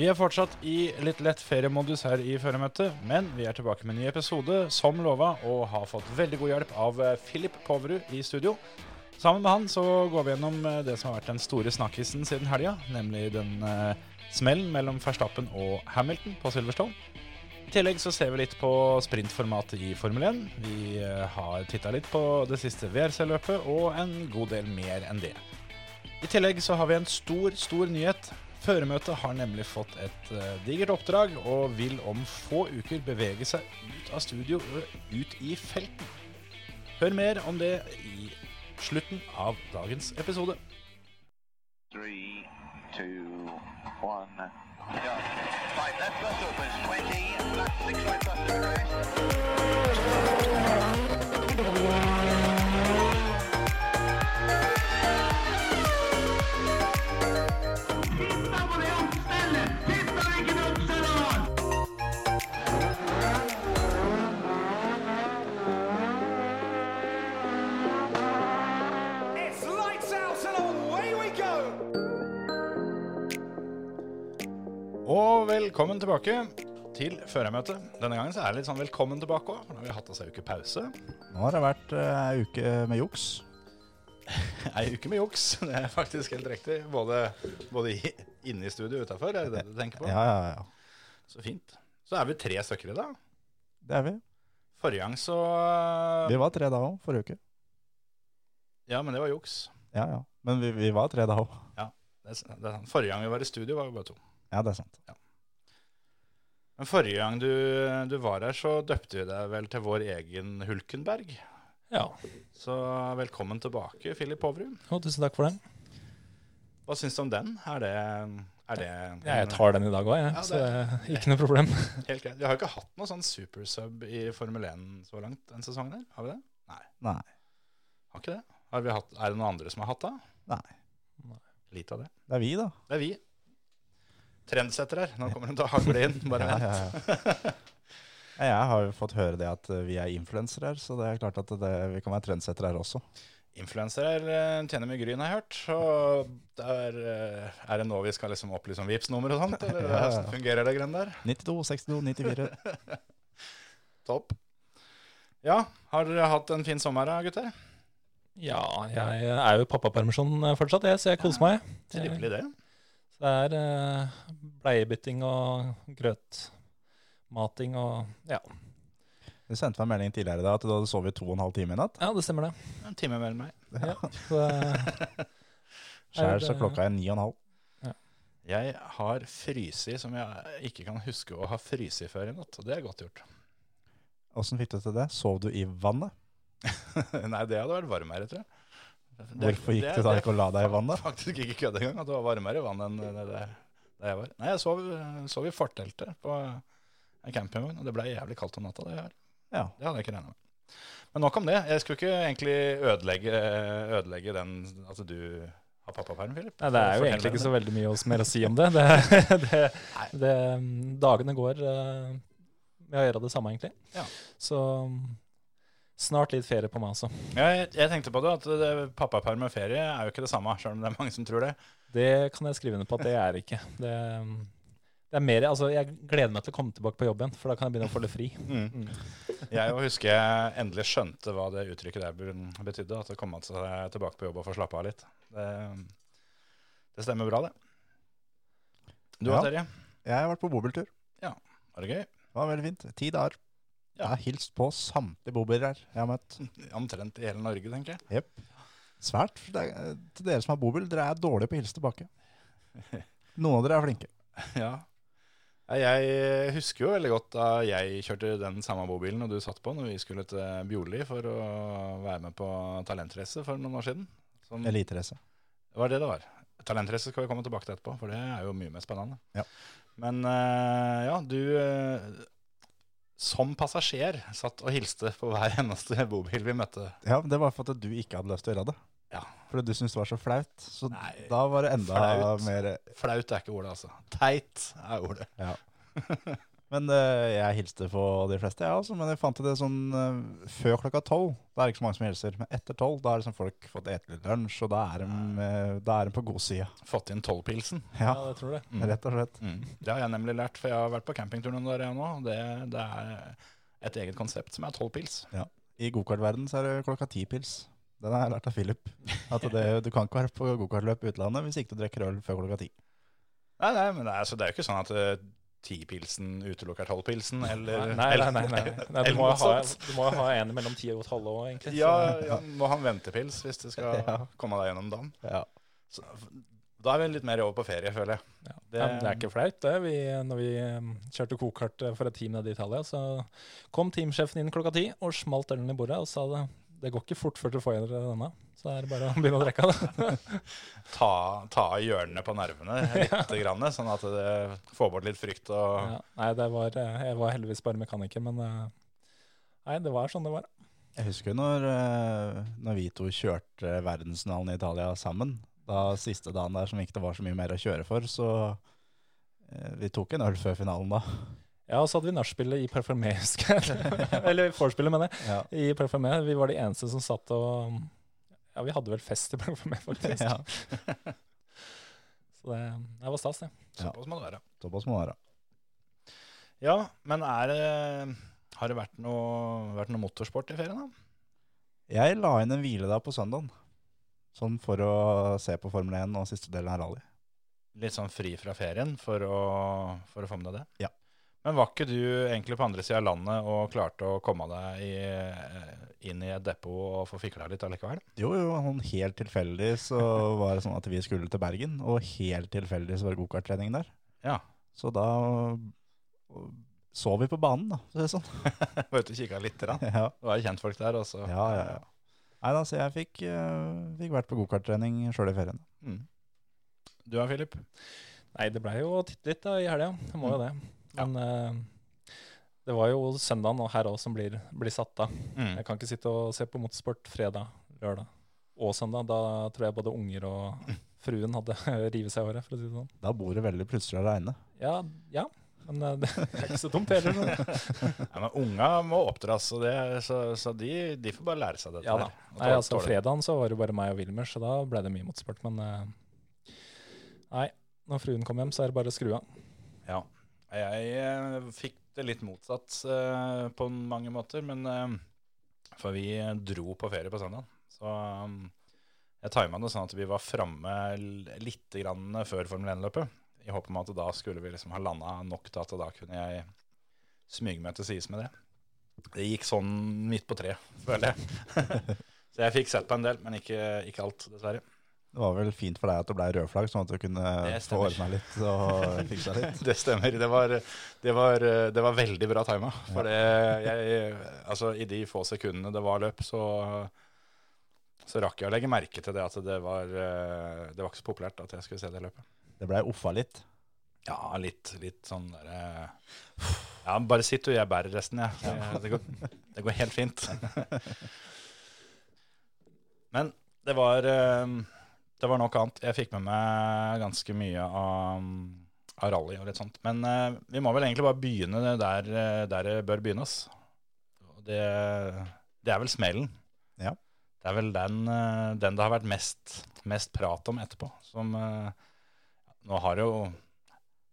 Vi er fortsatt i litt lett feriemodus her i føremøtet, men vi er tilbake med en ny episode, som lova, og har fått veldig god hjelp av Filip Philip Poverud i studio. Sammen med han så går vi gjennom eh, det som har vært den store snakkisen siden helga, nemlig den eh, smellen mellom Verstappen og Hamilton på Silverstone. I tillegg så ser vi litt på sprintformatet i Formel 1. Vi eh, har titta litt på det siste VRC-løpet og en god del mer enn det. I tillegg så har vi en stor, stor nyhet. Føremøtet har nemlig fått et eh, digert oppdrag og vil om få uker bevege seg ut av studio og ut i felten. Hør mer om det i slutten av dagens episode. Three, two, one. Yeah. Five left bus opens, 20, left six right bus to crest. Velkommen tilbake til førermøtet. Denne gangen så er det litt sånn velkommen tilbake òg, for nå har vi hatt oss ei uke pause. Nå har det vært eh, ei uke med juks. Ei uke med juks, det er faktisk helt riktig. Både, både inne i studio og utafor, er det det du tenker på? Ja, ja, ja. Så fint. Så er vi tre stykker i dag. Det er vi. Forrige gang så Vi var tre da òg, forrige uke. Ja, men det var juks. Ja, ja. Men vi, vi var tre da òg. Det er, det er sant. Forrige gang vi var i studio, var vi bare to. Ja, det er sant. Men forrige gang du, du var her, så døpte vi deg vel til vår egen Hulkenberg. Ja, Så velkommen tilbake, Philip Hovrum. Jo, tusen takk for den. Hva syns du om den? Er det, er det Ja, jeg tar den i dag òg, jeg. Ja, så det- er ikke noe problem. Helt greit. Vi har jo ikke hatt noe sånn supersub i Formel 1 så langt den sesongen her. Har vi det? Nei. Nei. Har ikke det? Har vi hatt, er det noen andre som har hatt det? Nei. Lite av det. Det er vi, da. Det er vi. Trendsetter her. Nå kommer hun til å hagle inn. Bare Ja, vent. ja, ja. ja. Jeg har jo fått høre det at eh, vi er influensere her, så det er klart at det, vi kan være trendsettere her også. Influensere eh, tjener mye gryn, har jeg hørt. Og der eh, er det nå vi skal liksom opplyse om vips nummer og sånt? Eller Ja, ja. hvordan fungerer det greiene der? 92, 62, 94. Topp. Ja, har dere hatt en fin sommer da, gutter? Ja, jeg er jo i pappapermisjon fortsatt, jeg, så jeg koser meg. Trivelig det. Det er eh, bleiebytting og grøtmating og ja. Du sendte meg en melding tidligere i dag at du hadde sovet to og en halv time i natt. ja, det stemmer det. En time mer enn meg. Ja, så, eh, Sjæl så klokka er ni og en halv. Jeg har frysi som jeg ikke kan huske å ha frysi før i natt. Og det er godt gjort. Åssen fikk du til det? Sov du i vannet? Nei, det hadde vært varmere, tror jeg. Hvorfor gikk du da ikke og la deg i vannet? Faktisk ikke kødd engang, at det var varmere i vannet enn det, det, det jeg var. Nei, jeg sov, sov i forteltet på en campingvogn, og det ble jævlig kaldt om natta. Det, her. Ja. det hadde jeg ikke regna med. Men nok om det. Jeg skulle ikke egentlig ødelegge, ødelegge den Altså, du har pappaperm, Filip. nei, det er jo egentlig ikke så veldig mye mer å si om det. det, det, det dagene går eh, med å gjøre det samme, egentlig. Ja. Så snart litt ferie på meg også. Ja, jeg, jeg tenkte på det, at det, pappaperm og ferie er jo ikke det samme, selv om det er mange som tror det. Det kan jeg skrive under på at det er ikke. Det, det er mer, altså Jeg gleder meg til å komme tilbake på jobb igjen, for da kan jeg begynne å få litt fri. Mm. Jeg jo husker jeg endelig skjønte hva det uttrykket der be- betydde. At det kom seg tilbake på jobb og få slappe av litt. Det, det stemmer bra, det. Du Ja. og Terje, Jeg har vært på bobiltur. var det gøy? Det var veldig fint. Ti dager. Ja. Jeg har hilst på samtlige bobiler her jeg har møtt. Omtrent i hele Norge, tenker jeg. Svært. Det er, til dere som har bobil, dere er dårlige på å hilse tilbake. Noen av dere er flinke. Ja. Jeg husker jo veldig godt da jeg kjørte den samme bobilen og du satt på når vi skulle til Bjorli for å være med på talentrace for noen år siden. Som, Eliterace. Det var det det var. Talentrace skal vi komme tilbake til etterpå, for det er jo mye mer spennende. Ja. Men eh, ja, du eh, som passasjer satt og hilste på hver eneste bobil vi møtte. Ja, men det var for at du ikke hadde lyst til å gjøre det. Ja. Fordi du syntes det var så flaut. Så Nei, da var det enda flaut. mer Flaut er ikke ordet, altså. Teit er ordet. Ja. Men eh, jeg hilste på de fleste, ja, også. men jeg fant det sånn eh, før klokka tolv. Da er det ikke så mange som hilser. Men etter tolv da har liksom folk fått ete litt lunsj, og da er de, eh, da er de på godsida. Fått inn tolvpilsen. Ja, Ja, det tror jeg. Mm. rett og slett. Mm. Det har jeg nemlig lært, for jeg har vært på campingtur noen dager jeg nå. Det, det er et eget konsept som er tolvpils. I gokartverden så er det klokka ti pils. Den har jeg lært av Philip. At det, du kan ikke være på gokartløp i utlandet hvis ikke du drikker øl før klokka ti. Nei, nei, men det er, altså, det er jo ikke sånn at uh, tipilsen utelukker tolvpilsen, eller Nei, nei, nei. nei, nei. du, må ha, du må jo ha en mellom ti og tolv òg, egentlig. Ja, ja, må ha en ventepils hvis du skal Ja. komme deg gjennom dagen. Ja. Så, da er vi litt mer over på ferie, føler jeg. Ja. Det- det er ikke flaut, det. Vi, når vi eh, kjørte kokart for et team nede i Italia, så kom teamsjefen inn klokka ti og smalt ølen i bordet og sa det. Det går ikke fort før du får igjen denne, så er det bare å begynne å drikke det. Ta, ta av hjørnene på nervene litt, grann, sånn at det får bort litt frykt. Og, Ja. Nei, det var, eh, jeg var heldigvis bare mekaniker, men eh, nei, det var sånn det var. Jeg husker når, eh, når vi to kjørte verdensfinalen i Italia sammen. Da siste dagen der som ikke det var så mye mer å kjøre for, så vi tok en øl før finalen da. Ja, og så hadde vi nachspielet i Parfumé, husker jeg. Eller vorspielet, mener jeg. Ja. I Parfumé. Vi var de eneste som satt og Ja, vi hadde vel fest i Parfumé, faktisk. Ja. Så det, det var stas, det. Såpass må det være. Såpass må det være. Ja, men er det Har det vært noe, vært noe motorsport i ferien, da? Jeg la inn en hviledag på søndagen. Sånn for å se på Formel 1 og siste delen av rally. Litt sånn fri fra ferien for å, for å få med deg det? Ja. Men var ikke du egentlig på andre sida av landet og klarte å komme deg i, inn i et depot og få fikla litt allikevel? Jo, jo, sånn helt tilfeldig så var det sånn at vi skulle til Bergen, og helt tilfeldig så var det gokarttrening der. Ja. Så da så vi på banen, da. Så det er sånn. Var ute og kikka litt. Da. Ja, Det var kjentfolk der. Og så, ja, ja. ja. Nei da, så jeg fikk, eh, fikk vært på gokarttrening sjøl i ferien. Mm. Du da, Philip? Nei, det blei jo titt litt da, i helga. Det må jo det. Men eh, det var jo søndagen og her òg som blir, blir satt av. Mm. Jeg kan ikke sitte og se på motorsport fredag, lørdag og søndag. Da tror jeg både unger og fruen hadde rivet seg i håret, for å si det sånn. Da bor det veldig plutselig aleine. Ja, ja. Men eh, det er ikke så dumt heller. så. Ja, men unga må oppdras, så, det, så, så de, de får bare lære seg dette. Ja da. her, Nei, altså. Fredagen så var det bare meg og Wilmer, så da ble det mye motorsport. Men eh, nei, når fruen kom hjem, så er det bare å skru av. Ja. Jeg eh, fikk det litt motsatt eh, på mange måter, men eh, For vi dro på ferie på søndag. Så um, jeg tima det sånn at vi var framme litt før Formel 1-løpet. I håp om at da skulle vi liksom ha landa nok til at da kunne jeg smyge meg til sides med det. Det gikk sånn midt på tre, føler jeg. Så jeg fikk sett på en del, men ikke, ikke alt, dessverre. Det var vel fint for deg at det ble rødflagg, sånn at du kunne få ordna litt og fiksa litt. Det stemmer. Det var, det var, det var veldig bra tima. For det, jeg, altså, i de få sekundene det var løp, så, så rakk jeg å legge merke til det at det var, det var ikke så populært at jeg skulle se det løpet. Det blei offa litt. Ja, litt, litt sånn derre Ja, bare sitt du, jeg bærer resten, jeg. Det, det, går, det går helt fint. Men det var eh, Det var nok annet. Jeg fikk med meg ganske mye av, av rally og litt sånt. Men uh, vi må vel egentlig bare begynne der, eh, der det bør begynnes. Det, det er vel smellen. Ja. Det er vel den, eh, den det har vært mest, mest prat om etterpå. Som uh, Nå har jo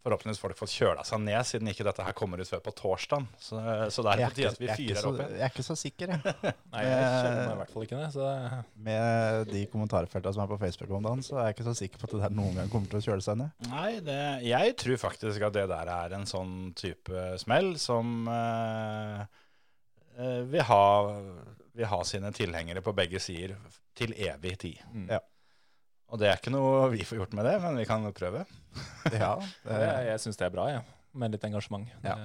forhåpentligvis folk fått kjøla seg ned, siden ikke dette her kommer ut før på torsdag. Så, så det er på tide at vi er ikke fyrer så, opp igjen. jeg er ikke så sikker, jeg. Nei, jeg kjenner meg i hvert fall ikke det. Så Med de kommentarfeltene som er på Facebook om dagen, så er jeg ikke så sikker på at det der noen gang kommer til å kjøle seg ned. Nei, det, jeg tror faktisk at det der er en sånn type smell som eh, eh, vil, ha, vil ha sine tilhengere på begge sider til evig tid. Mm. Ja. Og det er ikke noe vi får gjort med det, men vi kan prøve. Ja, jeg jeg syns det er bra, jeg. Med litt engasjement. Ja.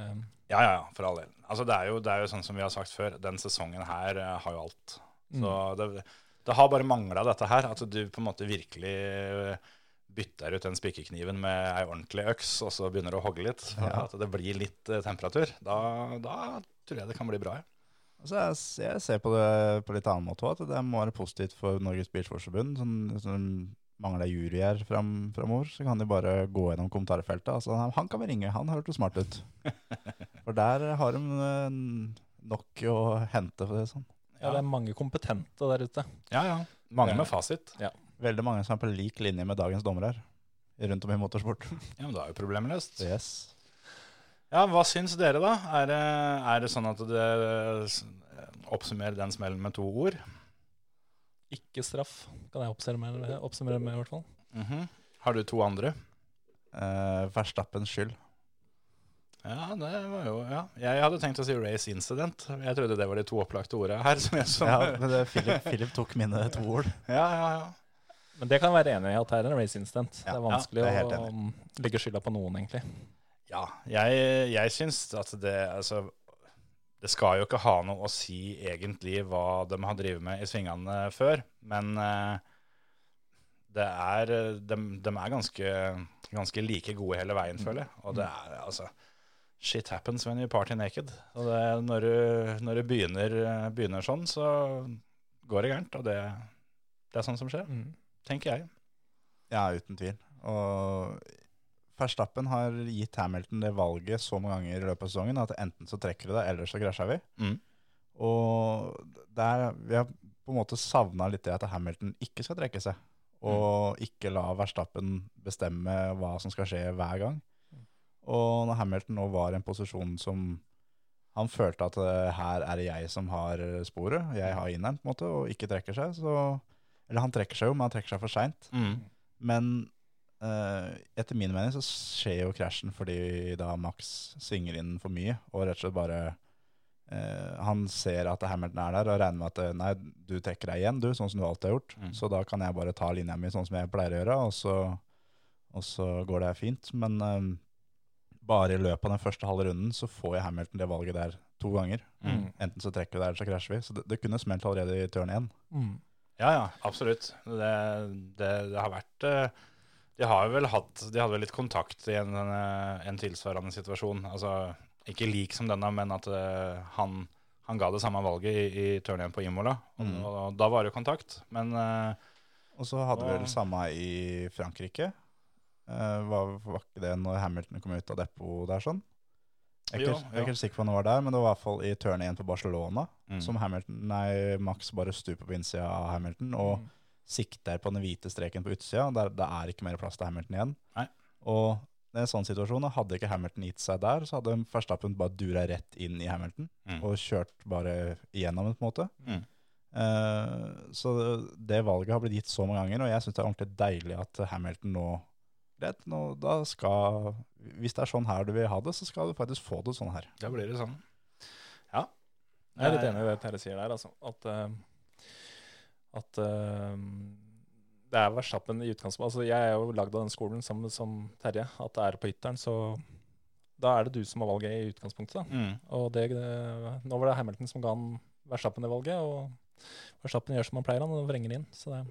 Ja, ja, ja, for all del. Altså, det, er jo, det er jo sånn som vi har sagt før, den sesongen her eh, har jo alt. Så Mm. det, det har bare mangla dette her, at du på en måte virkelig eh, bytter ut den spikerkniven med ei ordentlig øks, og så begynner du å hogge litt, Ja. at det blir litt eh, temperatur. Da, da tror jeg det kan bli bra, ja. Altså jeg, jeg ser på det på litt annen måte òg, at det må være positivt for Norges Bilsportsforbund. Sånn, sånn mangler juryer fram, framover, så kan de bare gå gjennom kommentarfeltet. Altså, han, han kan vi ringe, han hørtes smart ut. For der har de eh, nok å hente, for det sånn. Ja, det er mange kompetente der ute. Ja, ja. Mange med fasit. Veldig mange som er på lik linje med dagens dommere. Rundt om i motorsport. Ja, men da er jo problemet løst. Yes. Ja, hva syns dere, da? Er det, er det sånn at det oppsummerer den smellen med to ord? Ikke straff, kan jeg oppsummere med, oppsummere med i hvert fall. Mhm. Har du to andre? Uh, Verstappens skyld. Ja, det var jo Ja. Jeg hadde tenkt å si race incident. Jeg trodde det var de to opplagte ordene her. Som jeg, som, Ja, ja, men det, Philip, Philip tok mine to ord. ja, ja, Men det kan jeg være enig i at det er en race incident. Ja, det er ja, vanskelig det er å um, legge skylda på noen, egentlig. Ja. Jeg, jeg syns at det Altså det skal jo ikke ha noe å si egentlig hva de har drevet med i svingene før, men eh, det er de, de er ganske, ganske like gode hele veien, føler jeg. Og det er altså Shit happens when you party naked. Og det, når, du, når du begynner, begynner sånn, så går det gærent. Og det, det er sånn som skjer, tenker jeg. Ja, uten tvil. Og Verstappen har gitt Hamilton det valget så mange ganger i løpet av sesongen at enten så trekker vi det, eller så krasjer vi. Mm. Og der, vi har på en måte savna litt det at Hamilton ikke skal trekke seg. Og ikke la Verstappen bestemme hva som skal skje hver gang. Og når Hamilton nå var i en posisjon som han følte at eh, her er det jeg som har sporet, jeg har inneren, på en måte, og ikke trekker seg, så Eller han trekker seg jo, men han trekker seg for seint. Mm. Men eh, etter min mening så skjer jo krasjen fordi da Max svinger inn for mye, og rett og slett bare uh, Han ser at Hamilton er der, og regner med at eh, nei, du trekker deg igjen, du, sånn som du alltid har gjort. Mm. Så da kan jeg bare ta linja mi sånn som jeg pleier å gjøre, og så, og så går det fint. Men uh, bare i løpet av den første halve runden så får jeg Hamilton det valget der to ganger. Mm. Enten så trekker vi der, eller så krasjer vi. Så det, det kunne smelt allerede i turn én. Mm. Ja, ja, absolutt. Det, det, det har vært De har vel hatt De hadde vel litt kontakt i en, eh, en tilsvarende situasjon. Altså ikke lik som denne, men at uh, han, han ga det samme valget i, i turneen på Imola. Og, Mm. og da var det kontakt. Men uh, Og så hadde vi Og- vel samme i Frankrike. Uh, var, var ikke det når Hamilton kom ut av depot der sånn? Jeg er, ikke, er helt sikker på når det var der, men det var i hvert fall i turn 1 på Barcelona. mm. Som Hamilton, nei, Max bare stuper på innsida av Hamilton og Mm. Sikter på den hvite streken på utsida. Der, det er ikke mer plass til Hamilton igjen. Nei. Og i en sånn situasjon, hadde ikke Hamilton gitt seg der, så hadde Verstappen bare dura rett inn i Hamilton Mm. og kjørt bare igjennom det, på en måte. Mm. Eh, så det valget har blitt gitt så mange ganger, og jeg syns det er ordentlig deilig at Hamilton nå Greit, nå, da skal Hvis det er sånn her du vil ha det, så skal du faktisk få det sånn her. da blir det sånn. Ja. Jeg er litt Eh, enig i det Terje sier der, altså. At, eh, at uh, det er Verstappen i utgangspunktet. Altså, jeg er jo lagd av den skolen sammen som Terje, at det er på ytteren, så da er det du som har valget i utgangspunktet. Da. Mm. Og det, det, nå var det Hamilton som ga han Verstappen det valget, og Verstappen gjør som han pleier, han vrenger inn. Så det,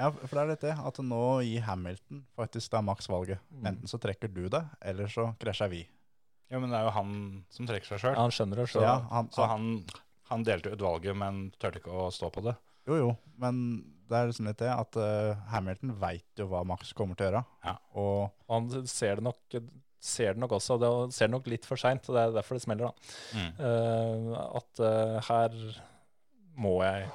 Ja, for det er litt det, at nå gir Hamilton faktisk det er maks valget. Mm. Enten så trekker du det, eller så krasjer vi. Ja, men det er jo han som trekker seg sjøl. ja, han skjønner det sjøl. Ja, han, så han, han delte ut valget, men turte ikke å stå på det. Jo, jo, men det er liksom litt det at uh, Hamilton veit jo hva Max kommer til å gjøre. Ja. Og Og han ser det nok, ser det nok også, det ser det nok litt for seint, og det er derfor det smeller. da. Mm. Uh, at uh, her må jeg,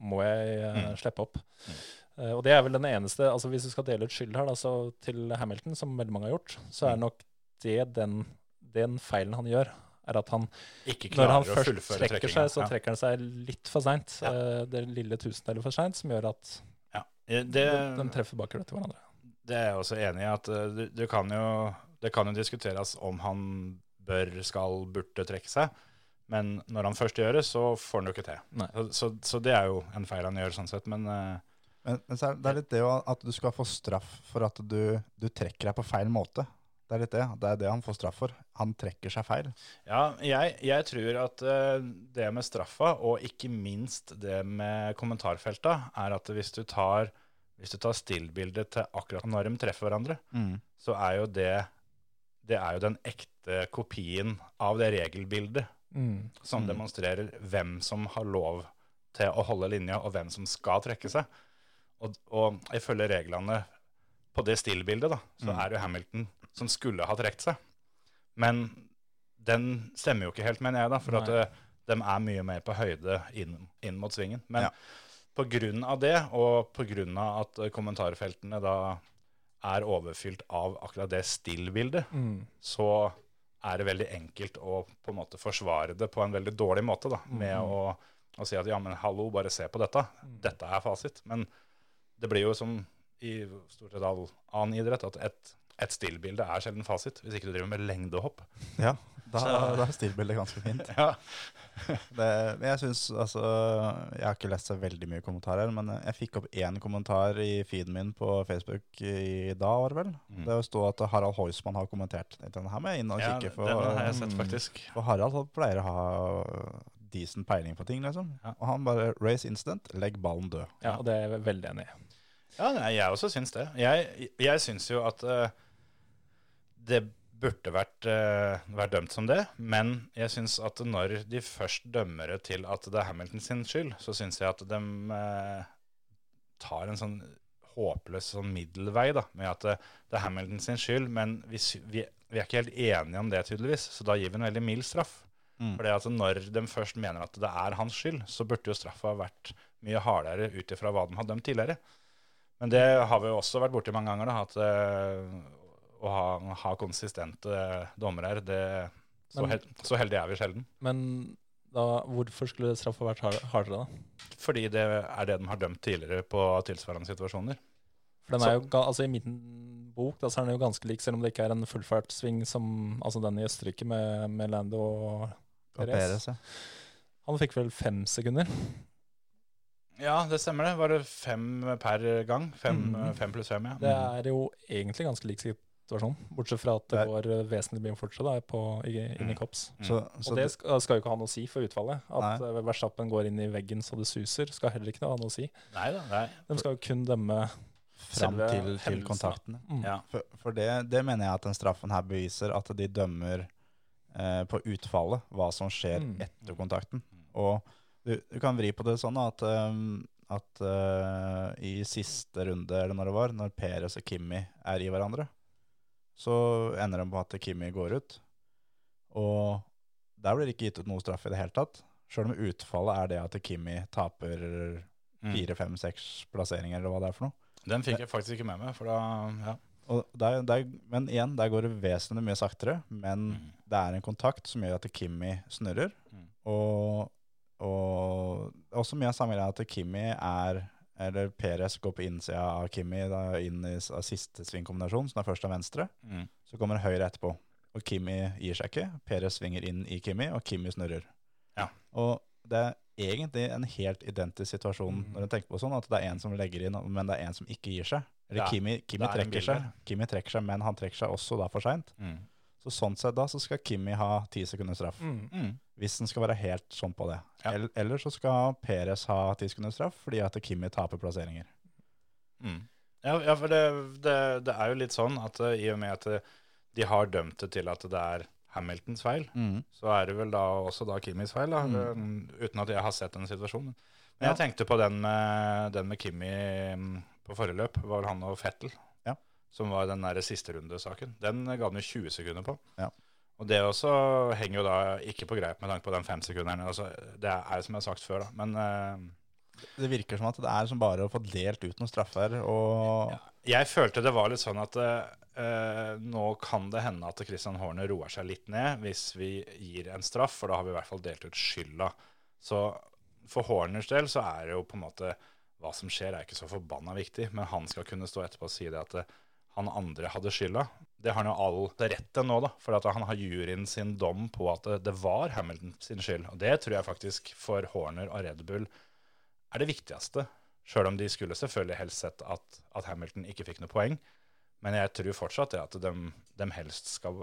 må jeg Mm. slippe opp. Mm. Eh, og det er vel den eneste altså Hvis du skal dele ut skyld her da, så til Hamilton, som veldig mange har gjort, så er Mm. nok det den, den feilen han gjør, er at han Ikke når han først trekker seg, så Ja. trekker han seg litt for seint. Ja. Eh, det lille tusendelet for seint som gjør at Ja. Det, de, de treffer bakhjulet til hverandre. Det er jeg også enig i. at uh, du, du kan jo, Det kan jo diskuteres om han bør, skal, burde trekke seg. Men når han først gjør det, så får han jo ikke til. Så, så, så det er jo en feil han gjør, sånn sett. Men uh, Men, men så er det er litt det jo at du skal få straff for at du, du trekker deg på feil måte. Det er litt det. Det er det han får straff for. Han trekker seg feil. ja, jeg, jeg tror at uh, det med straffa, og ikke minst det med kommentarfelta, er at hvis du tar, hvis du tar stillbildet til akkurat når de treffer hverandre, så er jo det det er jo den ekte kopien av det regelbildet Mm. som Mm. demonstrerer hvem som har lov til å holde linja, og hvem som skal trekke seg. Og, og ifølge reglene på det stillbildet, da, så Mm. er jo Hamilton som skulle ha trukket seg. Men den stemmer jo ikke helt, mener jeg, da. For at Nei. eh, de er mye mer på høyde inn, inn mot svingen. Men Ja. av det, og av at eh, kommentarfeltene da er overfylt av akkurat det still-bildet, Mm. så er det veldig enkelt å på en måte forsvare det på en veldig dårlig måte. da, Med å, å si at ja, men hallo, bare se på dette. Dette er fasit. Men det blir jo som i stort sett all annen idrett, at et, et stillbilde er sjelden fasit. Hvis ikke du driver med lengdehopp. Ja, da, Så- da er stillbildet ganske fint. Ja. Det, men jeg synes, altså, jeg har ikke lest så veldig mye kommentarer, men jeg fikk opp én kommentar i feeden min på Facebook i dag, var det vel. Mm. Det sto at Harald Heusmann har kommentert. Den her må jeg inn og Ja, kikke, den har jeg sett, faktisk. for Harald han pleier å ha decent peiling på ting, liksom. Ja. Og han bare 'race instant, legg ballen død'. Ja, og det er jeg veldig enig i. Ja, nei, jeg også syns det. Jeg, jeg syns jo at eh, det burde vært, uh, vært dømt som det, men jeg syns at når de først dømmer det til at det er Hamilton sin skyld, så syns jeg at de uh, tar en sånn håpløs sånn middelvei da, med at det, det er Hamilton sin skyld, men vi, vi, vi er ikke helt enige om det tydeligvis, så da gir vi en veldig mild straff. Mm. For at når de først mener at det er hans skyld, så burde jo straffa vært mye hardere ut ifra hva de har dømt tidligere. Men det har vi jo også vært borti mange ganger, da, at eh, å ha, ha konsistente dommere her, det, så, Men- hel, så heldige er vi sjelden. Men da, hvorfor skulle straffa vært hardere, da? Fordi det er det de har dømt tidligere på tilsvarende situasjoner. For den er jo, altså I min bok da, så er den jo ganske lik, selv om det ikke er en fullfartssving som altså den i Østerrike med, med Lando og Perez. Han fikk vel fem sekunder. Ja, det stemmer det. Var det fem per gang? Fem, Mm. fem pluss fem, ja. Det er jo egentlig ganske lik situasjon, bortsett fra at det går vesentlig mye fortere da, på, i, kops. Mm. Så, Så, Og det skal, skal jo ikke ha noe å si for utfallet. At Nei. eh, Verstappen går inn i veggen så det suser, skal heller ikke ha noe å si. Nei da, nei. De skal jo kun dømme fram selve til, til kontaktene. mm. Ja. For, for det, det mener jeg at den straffen her beviser at de dømmer eh, på utfallet, hva som skjer Mm. etter kontakten. Og du, du kan vri på det sånn at, um, at uh, i siste runde, eller når det var, når Peres og Kimmi er i hverandre, så ender det på at Kimi går ut. Og der blir det ikke gitt ut noe straff i det hele tatt. Sjøl om utfallet er det at Kimi taper Mm. fire, fem, seks plasseringer, eller hva det er for noe. Den fikk jeg faktisk ikke med meg, for da ja. Og der, der, men igjen, der går det vesentlig mye saktere. Men Mm. det er en kontakt som gjør at Kimi snurrer. Mm. Og, og også mye av samme greia at Kimi er Eller Perez går på innsida av Kimi da, inn i siste svingkombinasjon, som er først av venstre. Mm. Så kommer høyre etterpå. Og Kimi gir seg ikke. Perez svinger inn i Kimi, og Kimi snurrer. Ja. Og det er egentlig en helt identisk situasjon Mm. når du tenker på sånn, at det er en som legger inn, men det er en som ikke gir seg. Eller Ja, Kimi, Kimi er trekker seg. Kimi trekker seg, men han trekker seg også da for seint. Mm. Så sånn sett da så skal Kimi ha ti sekunders straff. Mm. Mm. Hvis den skal være helt sånn på det. Ja. Eller, eller så skal Perez ha ti sekunders straff fordi at Kimi taper plasseringer. Mm. Ja, ja, for det, det, det er jo litt sånn at eh, i og med at eh, de har dømt det til at det er Hamiltons feil, så er det vel da også da Kimis feil, da, eh, uten at jeg har sett den situasjonen. Men jeg tenkte på den med, den med Kimi mm, på forrige løp, var vel han og Fettel. Som var den der siste rundesaken. Den ga han jo 20 sekunder på. Ja. Og det også henger jo da ikke på greip med tanke på den femsekunderen. Altså, det er som jeg har sagt før, da. Men uh, Det virker som at det er som bare å få delt ut noen straffer og Ja. Jeg følte det var litt sånn at uh, nå kan det hende at Christian Horne roer seg litt ned hvis vi gir en straff, for da har vi i hvert fall delt ut skylda. Så for Horners del så er det jo på en måte Hva som skjer, er ikke så forbanna viktig, men han skal kunne stå etterpå og si det at eh, han andre hadde skylda. Det har han jo all rett til nå, da, for at han har juryen sin dom på at det, det var Hamilton sin skyld. Og det tror jeg faktisk for Horner og Red Bull er det viktigste. Sjøl om de skulle selvfølgelig helst sett at, at Hamilton ikke fikk noe poeng. Men jeg tror fortsatt det at de, de helst skal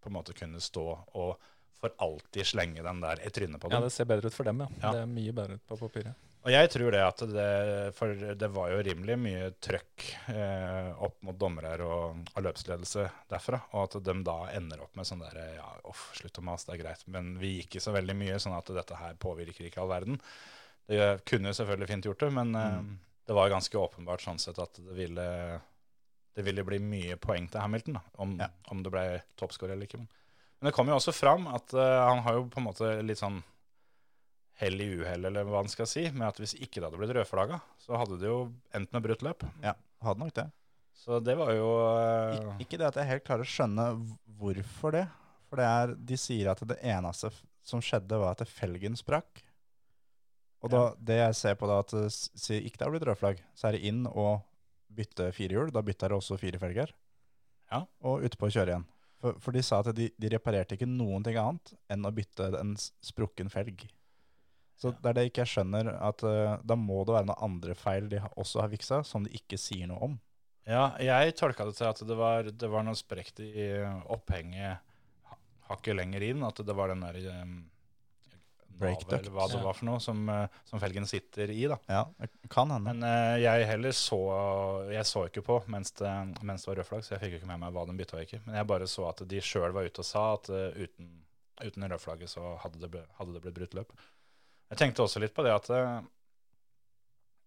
på en måte kunne stå og for alltid slenge den der i trynet på dem. Ja, det ser bedre ut for dem, ja. Ja. Det er mye bedre ut på papiret. Og jeg tror det at det For det var jo rimelig mye trøkk eh, opp mot dommere og, og løpsledelse derfra. Og at de da ender opp med sånn derre Ja, uff, slutt å mase, det er greit. Men vi gikk ikke så veldig mye, sånn at dette her påvirker ikke all verden. Det kunne jo selvfølgelig fint gjort det, men eh, det var ganske åpenbart sånn sett at det ville det ville bli mye poeng til Hamilton, da, om, Ja. om det ble toppscore eller ikke. Men, Men det kom jo også fram at uh, han har jo på en måte litt sånn hell i uhell, eller hva en skal si, med at hvis ikke det hadde blitt rødflagga, så hadde det jo endt med brutt løp. Ja, hadde nok det. Så det var jo uh... Ik ikke det at jeg helt klarer å skjønne hvorfor det. For det er, de sier at det eneste som skjedde, var at felgen sprakk. Og da, det jeg ser på da, at sier ikke det har blitt rødflagg, så er det inn og bytte firehjul. Da bytter det også fire felger. Ja. Og utpå og kjøre igjen. For, for de sa at de, de reparerte ikke noen ting annet enn å bytte en sprukken felg. Så det er det ikke jeg skjønner, at uh, da må det være noen andre feil de også har fiksa, som de ikke sier noe om. Ja, jeg tolka det til at det var, det var noe sprekt i opphenget hakket lenger inn. At det var den der um, Breakduct. hva det var for noe, som, eh, som felgen sitter i. da. Ja, kan hende. Men uh, jeg heller så Jeg så ikke på mens det, mens det var rødflagg, så jeg fikk jo ikke med meg hva den bytta ikke. Men jeg bare så at de sjøl var ute og sa at uh, uten, uten rødflagget så hadde det, ble, hadde det blitt brutt løp. Jeg tenkte også litt på det at eh,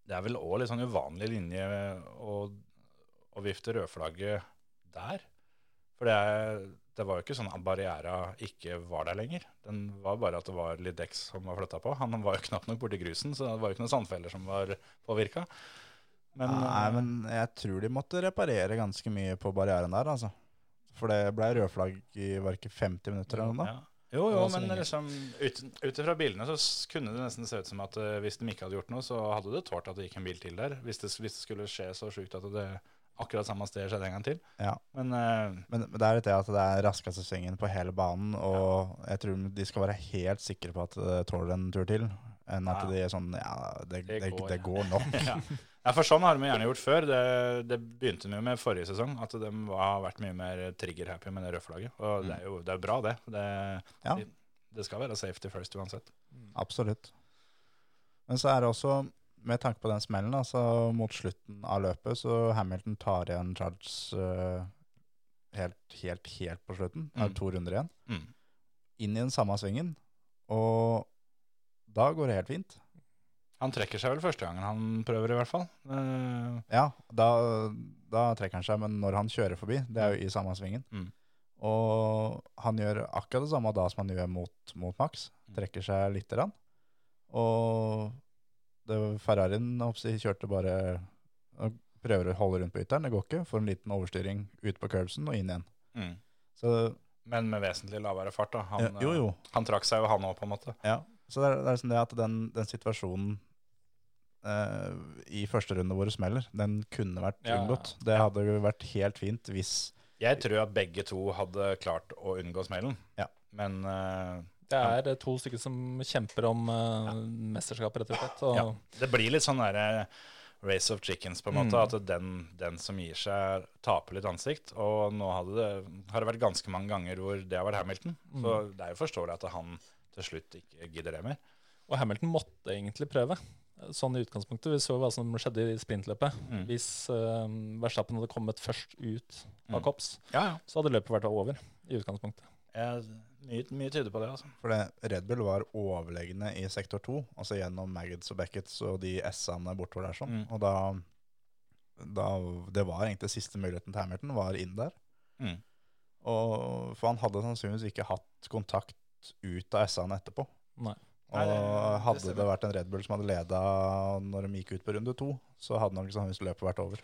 det er vel òg litt sånn uvanlig linje å, å vifte rødflagget der. For det, er, det var jo ikke sånn at barriera ikke var der lenger. Den var bare at det var litt dekk som var flytta på. Han var jo knapt nok borti grusen, så det var jo ikke noen sandfeller som var påvirka. Men, Nei, eh, men jeg tror de måtte reparere ganske mye på barrieren der, altså. For det ble rødflagg i var ikke 50 minutter eller noe. ja. Jo, jo, men liksom, ut, ifra bildene så kunne det nesten se ut som at uh, hvis de ikke hadde gjort noe, så hadde det tålt at det gikk en bil til der. Hvis det, hvis det skulle skje så sjukt at det akkurat samme sted skjedde en gang til. Ja. Men uh, Men, men det er litt det at det er raskeste svingen på hele banen, og jeg tror de skal være helt sikre på at det tåler en tur til, enn at Ja. de er sånn Ja, det, Det går, det ja. går nok. ja. for sånn har de gjerne gjort før. Det, det begynte de jo med forrige sesong, at de har vært mye mer trigger-happy med det rødflagget. Og det er jo det er bra, det. Det, Ja. det. det skal være safety first uansett. Absolutt. Men så er det også, med tanke på den smellen, altså mot slutten av løpet, så Hamilton tar igjen Charles uh, helt, helt, helt på slutten. Det er Mm. to runder igjen. Mm. Inn i den samme svingen, og da går det helt fint. Han trekker seg vel første gangen han prøver, i hvert fall. Uh, Ja, da, da trekker han seg, men når han kjører forbi, det er jo i samme svingen. Mm. Og han gjør akkurat det samme da som han gjør mot, mot Max. Mm. Trekker seg lite grann. Og det, Ferrarien kjørte bare prøver å holde rundt på ytteren. Det går ikke. Får en liten overstyring ut på curbsen og inn igjen. mm. Så Men med vesentlig lavere fart. da. Han, jo, jo. eh, han trakk seg jo, han òg, på en måte. Ja. Så det er, det er liksom det at den, den situasjonen uh, i første runde hvor det smeller, den kunne vært Ja. unngått. Det hadde jo vært helt fint hvis Jeg tror at begge to hadde klart å unngå smellen. Ja. Men uh, Det er to stykker som kjemper om uh, mesterskapet, rett og slett. Og, ja, det blir litt sånn derre race of chickens, på en måte. Mm. At den, den som gir seg, taper litt ansikt. Og nå hadde det, har det vært ganske mange ganger hvor det har vært Hamilton. Så Mm. det er jo forståelig at han til slutt ikke gidder det mer. og Hamilton måtte egentlig prøve. Sånn i utgangspunktet. Vi så hva som skjedde i sprintløpet. Mm. Hvis uh, Verstappen hadde kommet først ut av Mm. Kops, Ja, ja. så hadde løpet vært over i utgangspunktet. Jeg, mye, mye tyder på det, altså. For det, Red Bull var overlegne i sektor 2, altså gjennom Maggots og Beckets og de S-ene bortover der. sånn. Mm. Og da, da Det var egentlig siste muligheten til Hamilton, var inn der. Mm. Og, for han hadde sannsynligvis ikke hatt kontakt ut av S-ene etterpå. Nei. Og det- det hadde stemmer. det vært en Red Bull som hadde leda når de gikk ut på runde to, så hadde nok sannsynligvis løpet vært over.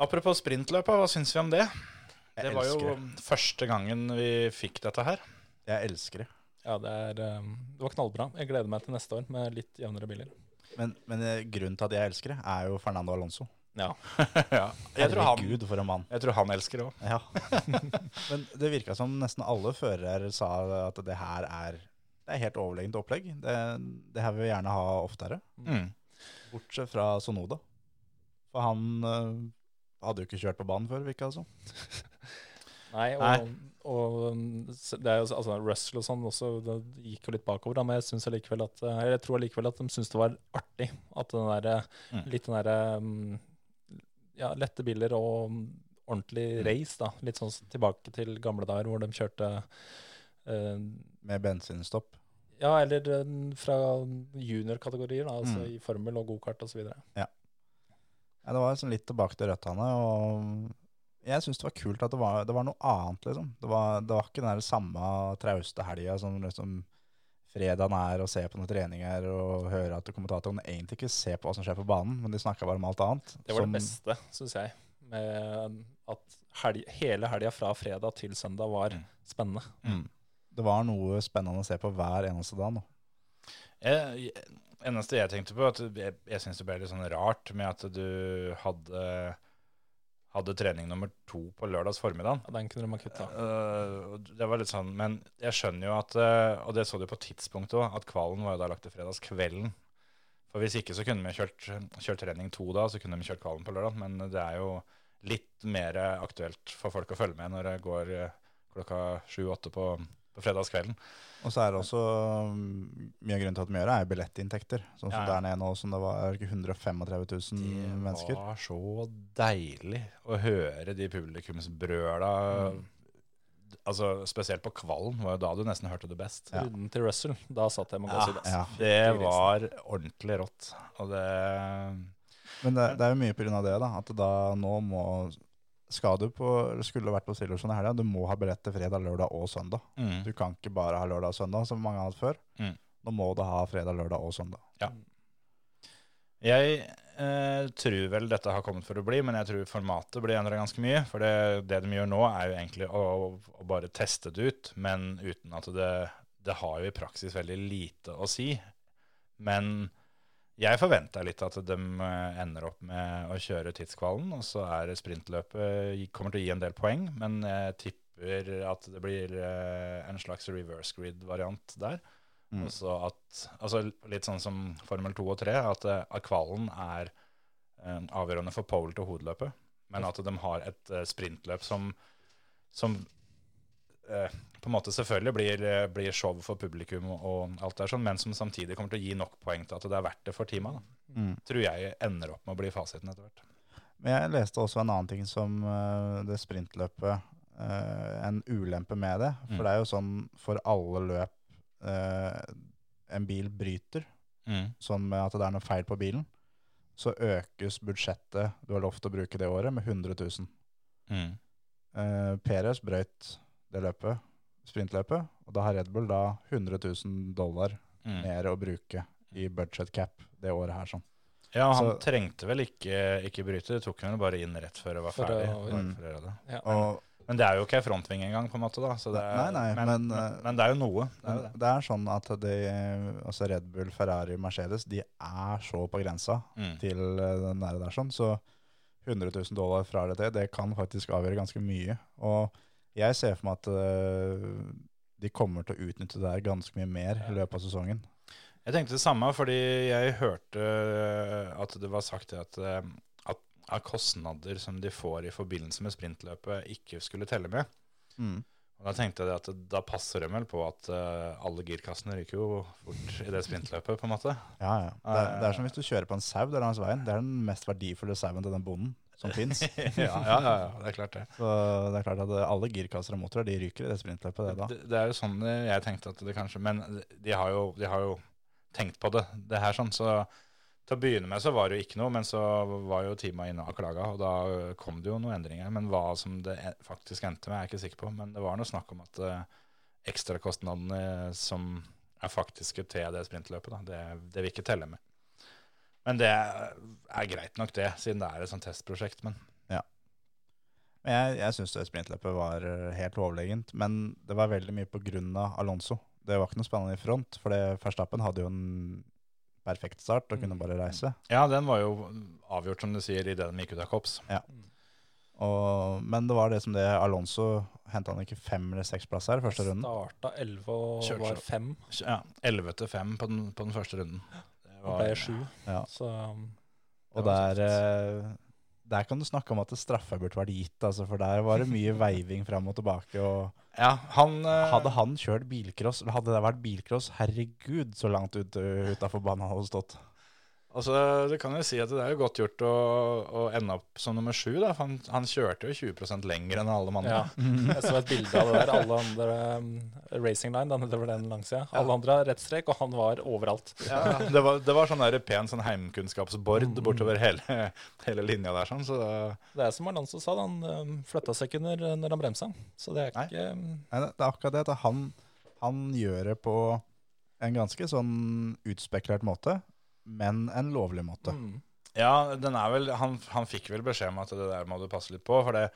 Apropos sprintløpet, hva syns vi om det? Jeg det var jo det. første gangen vi fikk dette her. Jeg elsker det. Ja, det, er, um, det var knallbra. Jeg gleder meg til neste år med litt jevnere biler. Men, men eh, grunnen til at jeg elsker det, er jo Fernando Alonso. Ja. ja. Jeg tror han, Herregud, for en mann. jeg tror han elsker det òg. Ja. Men det virka som nesten alle førere sa at det her er, det er helt overlegent opplegg. Det, det her vil vi gjerne ha oftere. Mm. Bortsett fra Sonoda. For han øh, hadde jo ikke kjørt på banen før, virka det som. Nei, og, Nei. og og det er jo, altså, Russell og sånn også, det gikk jo litt bakover, da, men jeg, synes allikevel at, eh, jeg tror allikevel at de syntes det var artig. At den der, eh, Mm. litt den derre um, ja, lette biler og um, ordentlig race, da. Litt sånn tilbake til gamle dager hvor de kjørte eh, Med bensinstopp. Ja, eller eh, fra juniorkategorier, da, altså Mm. i formel og gokart osv. Ja, det var liksom litt tilbake til røttene. Og jeg syns det var kult at det var, det var noe annet, liksom. Det var, det var ikke den der samme trauste helga som liksom fredagen er, å se på noen treninger og høre at kommentatoren egentlig ikke ser på hva som skjer på banen, men de snakker bare om alt annet. Det var Som- det beste, syns jeg. Med at helg, hele helga fra fredag til søndag var Mm. spennende. Mm. Det var noe spennende å se på hver eneste dag nå. Jeg, eneste jeg tenkte på, at jeg, jeg syns det ble litt sånn rart med at du hadde, hadde trening nummer to på lørdags formiddag. Ja, Den kunne de ha kutta. Uh, det var litt sånn, Men jeg skjønner jo at uh, Og det så du på tidspunktet òg, at kvalen var jo da lagt til fredagskvelden. For hvis ikke så kunne vi kjørt, kjørt trening to da, så kunne vi kjørt kvalen på lørdag. Men det er jo litt mer aktuelt for folk å følge med når det går uh, klokka sju-åtte på, på fredagskvelden. Og så er det også mm, mye av grunnen til at vi gjør det, er billettinntekter. Sånn som Ja, ja. der nede nå, som det var 135 000 mennesker. Det var så deilig å høre de publikumsbrøla. Altså, spesielt på kvallen var jo da du nesten hørte det best. Ja. Runden til Russell, da satt jeg med gåsehud. ja. ja. Det var ordentlig rått. Og det Men det, det er jo mye av det, da. At da nå må skal du på, eller skulle vært på Silverson i helga, du må ha billett til fredag, lørdag og søndag. mm. Du kan ikke bare ha lørdag og søndag, som mange har hatt før. Mm. Nå må du ha fredag, lørdag og søndag. Jeg eh, tror vel dette har kommet for å bli, men jeg tror formatet blir endra ganske mye. For det, det de gjør nå, er jo egentlig å, å bare teste det ut, men uten at det Det har jo i praksis veldig lite å si. Men jeg forventa litt at de eh, ender opp med å kjøre tidskvalen, og så er sprintløpet kommer til å gi en del poeng, men jeg tipper at det blir eh, en slags reverse grid-variant der. Mm. At, altså litt sånn som Formel 2 og 3, at, eh, at kvalen er avgjørende for pole til hovedløpet. Men at de har et sprintløp som, som på en måte selvfølgelig blir, eh, blir show for publikum og, alt det sånn, men som samtidig kommer til å gi nok poeng til at det er verdt det for teama. Mm. Tror jeg ender opp med å bli fasiten etter hvert. Men jeg leste også en annen ting som eh, det sprintløpet eh, En ulempe med det. For Mm. det er jo sånn for alle løp eh, en bil bryter, sånn med at det er noe feil på bilen, så økes budsjettet du har lovt å bruke det året, med 100 000. Mm. Peres brøyt det løpet, sprintløpet, og da har Red Bull da 100 000 dollar Mm. mer å bruke i budget cap det året her. sånn. Ja, han Så- trengte vel ikke, ikke bryte, det tok han vel bare inn rett før det var For ferdig. å- Mm. for å gjøre det. Ja. Og Men det er jo ikke ei frontving engang, på en måte. da. Så det er, Nei, nei, men, men, eh, men det er jo noe. Det er det. det er sånn at de, altså Red Bull, Ferrari, Mercedes de er så på grensa Mm. til eh, den der, der sånn, så 100 000 dollar fra det til, det kan faktisk avgjøre ganske mye. Og jeg ser for meg at eh, de kommer til å utnytte det her ganske mye mer i løpet av sesongen. Jeg tenkte det samme, fordi jeg hørte at det var sagt at, eh, at, at kostnader som de får i forbindelse med sprintløpet, ikke skulle telle med. Mm. Og Da tenkte jeg at da passer det vel på at eh, alle girkassene ryker jo fort i det sprintløpet, på en måte. Ja, ja. Det er, det er som hvis du kjører på en sau der langs veien. Det er den mest verdifulle sauen til den bonden som fins. ja, ja, ja, det er klart det. Så det er klart at alle girkasser og motorer de ryker i det sprintløpet. Det da. Det, det er jo sånn jeg tenkte at det kanskje Men de har jo, de har jo tenkt på det, det her sånn. Så til å begynne med så var det jo ikke noe, men så var jo teama inne og klaga, og da kom det jo noen endringer. Men hva som det faktisk endte med, er jeg ikke sikker på. Men det var noe snakk om at eh, ekstrakostnadene som er faktiske til det sprintløpet, da, det, det vil ikke telle med. Men det er greit nok, det, siden det er et sånt testprosjekt. Men ja. jeg, jeg syns sprintløpet var eh, helt overlegent. Men det var veldig mye av Alonso. Det var ikke noe spennende i front, for det Verstappen hadde jo en perfekt start og kunne bare reise. ja, den var jo avgjort, som du sier, idet de gikk ut av Kops. Og, men det var det som det Alonso henta han ikke fem eller seks plasser i første runden. Starta 11 og var fem. Ja, 11 til 5 på den første runden. Og ble sju. Ja. Så um, Og der, eh, der kan du snakke om at straffa burde vært gitt, altså, for der var det mye veiving fram og tilbake. og Ja, han eh, Hadde han kjørt bilcross, eller hadde det vært bilcross, herregud, så langt ut, utafor banen han hadde stått. Altså, det kan jo si at det er jo godt gjort å, å ende opp som nummer sju, da. For han, han kjørte jo 20 lenger enn alle mannene. andre. Ja. Jeg så et bilde av det der. Alle andre um, Racing Line, den, det var den langsida. Alle andre har rettstrek, og han var overalt. Ja, det, var, det var sånn der pen sånn heimkunnskapsbord bortover hele, hele linja der. sånn, så det, Det er som Alonso sa, han um, flytta seg ikke når, når han bremsa. Så det er ikke um, Nei, det det er akkurat det at han, han gjør det på en ganske sånn utspekulert måte, men en lovlig måte. mm, Ja, den er vel, han, han fikk vel beskjed om at det der må du passe litt på. For det,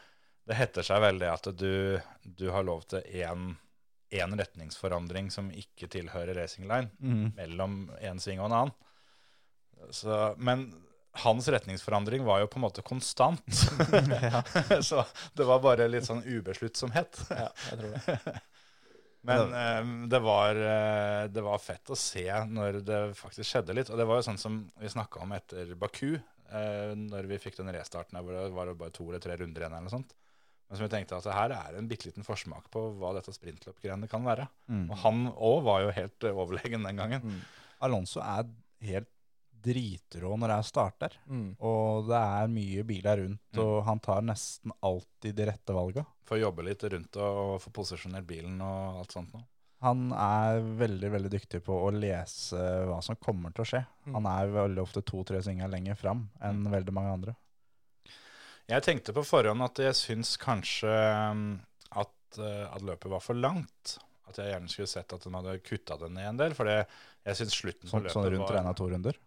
det heter seg veldig at du, du har lov til én retningsforandring som ikke tilhører racing line, mm. mellom én sving og en annen. Så, men hans retningsforandring var jo på en måte konstant. Så det var bare litt sånn ubesluttsomhet. Ja, jeg tror det. Men eh, det, var, eh, det var fett å se når det faktisk skjedde litt. Og det var jo sånn som vi snakka om etter Baku, eh, når vi fikk den restarten hvor det var bare to eller tre runder igjen. eller noe sånt. Men som vi tenkte at her er en bitte liten forsmak på hva dette sprintløpgreiene kan være. Mm. Og han òg var jo helt overlegen den gangen. Alonso er helt dritrå når jeg starter. Mm. Og det er mye biler rundt, Mm. og han tar nesten alltid de rette valga. Får jobbe litt rundt og, få posisjonert bilen og alt sånt noe. Han er veldig veldig dyktig på å lese hva som kommer til å skje. Mm. Han er veldig ofte to-tre svinger lenger fram enn veldig mange andre. Jeg tenkte på forhånd at jeg syns kanskje um, at, uh, at løpet var for langt. At jeg gjerne skulle sett at de hadde kutta det ned en del. For jeg syns slutten på Sånn, løpet sånn rundt var regna to runder.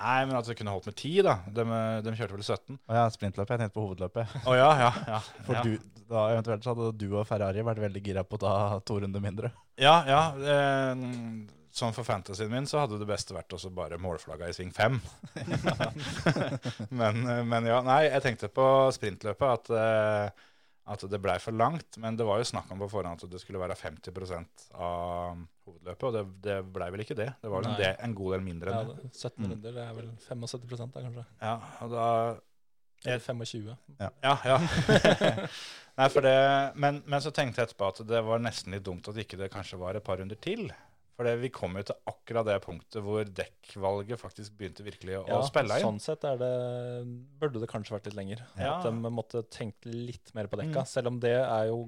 Nei, men at det kunne holdt med ti, da. De, de kjørte vel 17. Å ja, sprintløpet. Jeg tenkte på hovedløpet. Å ja, ja. ja, For du, da eventuelt så hadde du og Ferrari vært veldig gira på å ta to runder mindre. ja, ja eh, sånn for fantasyen min så hadde det beste vært også bare målflagga i sving fem. men, eh, men ja, nei, jeg tenkte på sprintløpet at, eh, at det blei for langt. Men det var jo snakk om på forhånd at det skulle være 50% av hovedløpet, og det, det blei vel ikke det. Det var vel en, en god del mindre Ja, enn det. det- 17 runder, det er vel 75 da, kanskje. Ja, og da Eller 25. Ja, ja. Nei, for det, men, men så tenkte jeg etterpå at det var nesten litt dumt at ikke det kanskje var et par runder til. For vi kom jo til akkurat det punktet hvor dekkvalget faktisk begynte virkelig å, ja, spille inn. Sånn sett er det, burde det kanskje vært litt lenger. Ja. At de måtte tenkt litt mer på dekka. Mm. Selv om det er jo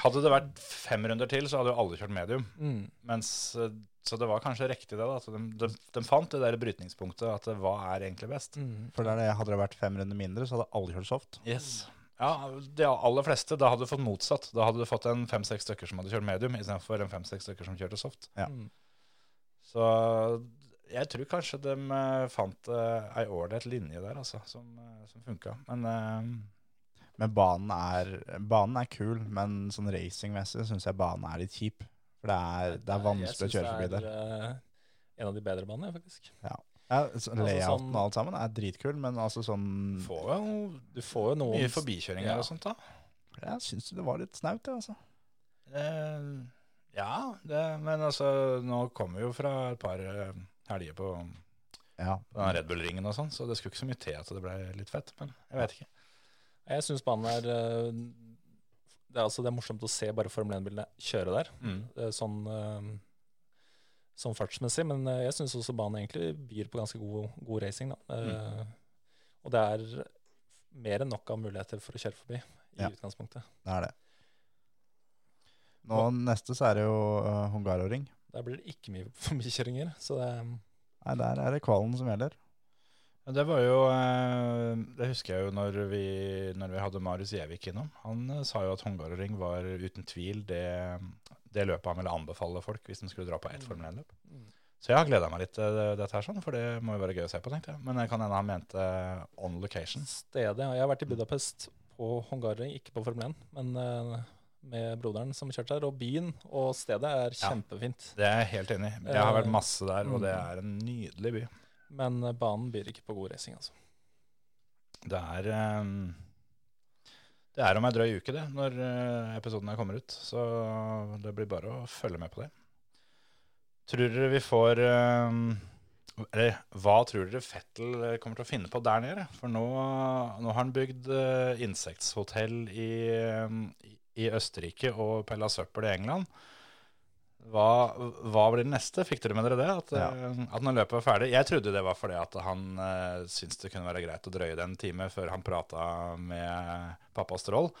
Hadde det vært fem runder til, så hadde jo alle kjørt medium. mm, Mens, eh, så det var kanskje riktig det. da, at de, de, de fant det der brytningspunktet at hva er egentlig best. mm. For der hadde det vært fem runder mindre, så hadde alle kjørt soft. Yes. Ja, De aller fleste. Da hadde du fått motsatt. Da hadde du fått en fem-seks stykker som hadde kjørt medium, istedenfor en fem-seks stykker som kjørte soft. Ja. Mm. Så jeg tror kanskje de eh, fant uh, ei ålreit linje der, altså, som, uh, som funka. Men uh, Men banen er, banen er kul, men sånn racingmessig syns jeg banen er litt kjip. For det er, det er vanskelig å kjøre forbi der. Jeg syns det er uh, en av de bedre banene, faktisk. Ja, så Layouten sånn- og alt sammen er dritkul, men altså sånn får jo Du får jo noen mye forbikjøringer Ja. og sånt, da. Jeg syns det var litt snaut, det, altså. Eh, ja, det, men altså, nå kommer vi jo fra et par uh, helger på Ja. den Red Bull-ringen og sånn, så det skulle ikke så mye til at det ble litt fett. Men jeg vet ikke. Jeg syns banen er eh, det er, altså, det er morsomt å se bare Formel 1-bilene kjøre der. Mm. Sånn, eh, sånn fartsmessig, men eh, jeg syns også banen egentlig byr på ganske god, god racing. Da. Eh, Og det er mer enn nok av muligheter for å kjøre forbi i Ja. utgangspunktet. Det er det. Nå neste så er det jo uh, Hungaroring. Der blir det ikke mye forbikjøringer. Så det, Nei, der er det kvalen som gjelder. Det var jo eh, Det husker jeg jo når vi, når vi hadde Marius Gjevik innom. Han sa jo at Hungaroring var uten tvil det, det løpet han ville anbefale folk hvis de skulle dra på ett Formel 1-løp. Mm. Så jeg har gleda meg litt til dette her, sånn, for det må jo være gøy å se på, tenkte jeg. Men det kan hende han mente on location. stedet Jeg har vært i Budapest på Hungaroring, ikke på Formel 1, men eh, med broderen som kjørte der. Og byen og stedet er Ja. kjempefint. Det er jeg helt enig i. Jeg har vært Eh, masse der, og det mm. er en nydelig by. Men eh, banen byr ikke på god racing, altså. Det er eh, Det er om ei drøy uke, det, når eh, episoden her kommer ut. Så det blir bare å følge med på det. Tror dere vi får eh, Eller hva tror dere Fettel eh, kommer til å finne på der nede? For nå, nå har han bygd insektshotell i, i Østerrike og pella søppel i England. Hva, hva blir det neste? Fikk dere med dere det? At, Ja. eh, at når løpet var ferdig Jeg trodde det var fordi at han uh, syntes det kunne være greit å drøye det en time før han prata med pappa Strål.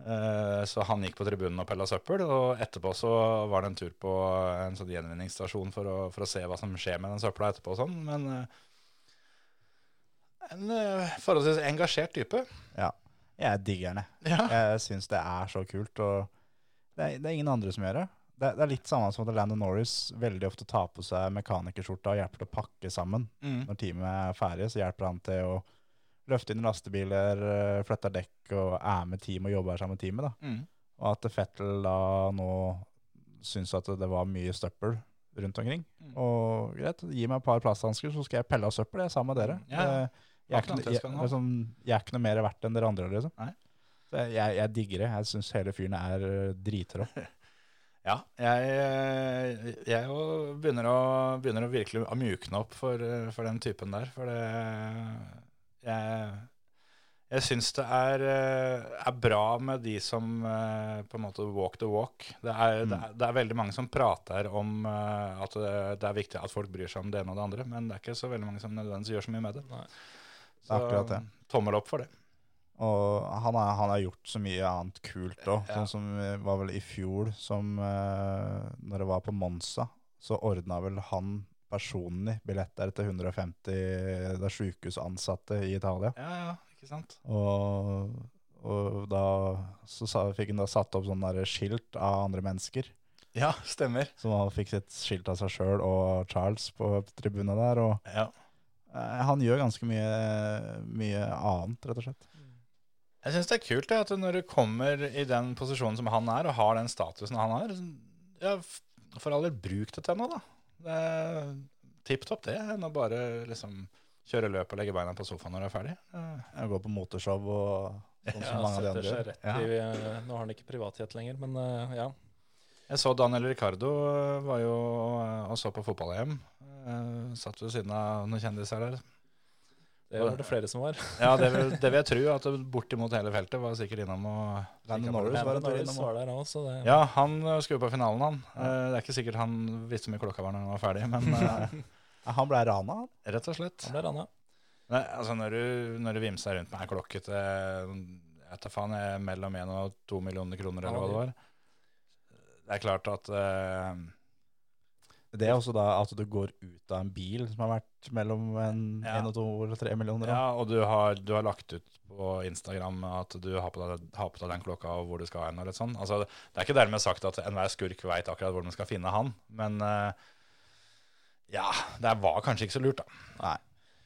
Uh, så han gikk på tribunen og pella søppel, og etterpå så var det en tur på en sånn gjenvinningsstasjon for å, for å se hva som skjer med den søpla etterpå og sånn. Men uh, en uh, forholdsvis engasjert type. Ja. Jeg digger den, jeg. Ja. Jeg syns det er så kult. Og det er, det er ingen andre som gjør det. Det, det er litt samme som at Landon Norris veldig ofte tar på seg mekanikerskjorta og hjelper til å pakke sammen. Mm. Når teamet er ferdig, så hjelper han til å løfte inn lastebiler, eh, flytte dekk og er med team og jobber sammen med teamet. da. Mm. Og at Fettel da nå syns at det var mye støppel rundt omkring. Mm. Og greit, gi meg et par plasthansker, så skal jeg pelle av søppel. Jeg sammen med dere. Ja, ja. Det- Jeg er, ikke, jeg, liksom, jeg er ikke noe mer verdt enn dere andre, liksom. Nei. Jeg, jeg digger det. Jeg syns hele fyren er eh, dritrå. Ja, jeg, jeg jo begynner, å, begynner å virkelig å mjukne opp for, for den typen der. For det Jeg, jeg syns det er, er bra med de som eh, på en måte walk the walk. Det er, det er, det er veldig mange som prater om eh, at det, det er viktig at folk bryr seg om det ene og det andre, men det er ikke så veldig mange som nødvendigvis gjør så mye med det. Nei. Er akkurat det. tommel opp for det. Og han, han har gjort så mye annet kult òg. Ja. Sånn som eh, var vel i fjor, som eh, når det var på Monza, så ordna vel han personlig billetter til 150 da sykehusansatte i Italia. Ja, ja, ikke sant? Og, og da så sa, fikk han da satt opp sånne der skilt av andre mennesker. Ja, stemmer. Så han fikk sitt skilt av seg sjøl og Charles på tribunen der. Og Ja. eh, han gjør ganske mye, mye annet, rett og slett. Jeg syns det er kult det, at når du kommer i den posisjonen som han er, og har den statusen han har, ja, for all del, bruk det til noe, da. Det tipp topp, det. Enn å bare liksom kjøre løp og legge beina på sofaen når du er ferdig. Jeg går på motorshow og sånn som mange av de andre gjør. Ja. i eh, Nå har han ikke privathet lenger, men eh, ja. Jeg så Daniel Ricardo eh, var jo og så på fotball-EM. Satt ved siden av noen kjendiser der. Det var det flere som var. Ja, det vil, det vil jeg tro. At bortimot hele feltet var sikkert innom og Landon Norris var Norris var der også, det Ja, han eh, skulle på finalen, han. Ja. Det er ikke sikkert han visste hvor mye klokka var når han var ferdig, men eh, Han ble rana, han. rett og slett. han ble rana. Nei, altså når du, når du vimser rundt med ei klokke til jeg tar faen, jeg, mellom 1 og 2 millioner kroner, eller hva det var Det er klart at uh, Det er også da at du går ut av en bil som har vært mellom en, Ja. en og to eller tre millioner. da. Ja, og du har, du har lagt ut på Instagram at du har på deg, har på deg den klokka og hvor du skal hen. og litt sånn. Altså, det er ikke dermed sagt at enhver skurk veit akkurat hvor man skal finne han, men eh, ja, det var kanskje ikke så lurt, da. Nei.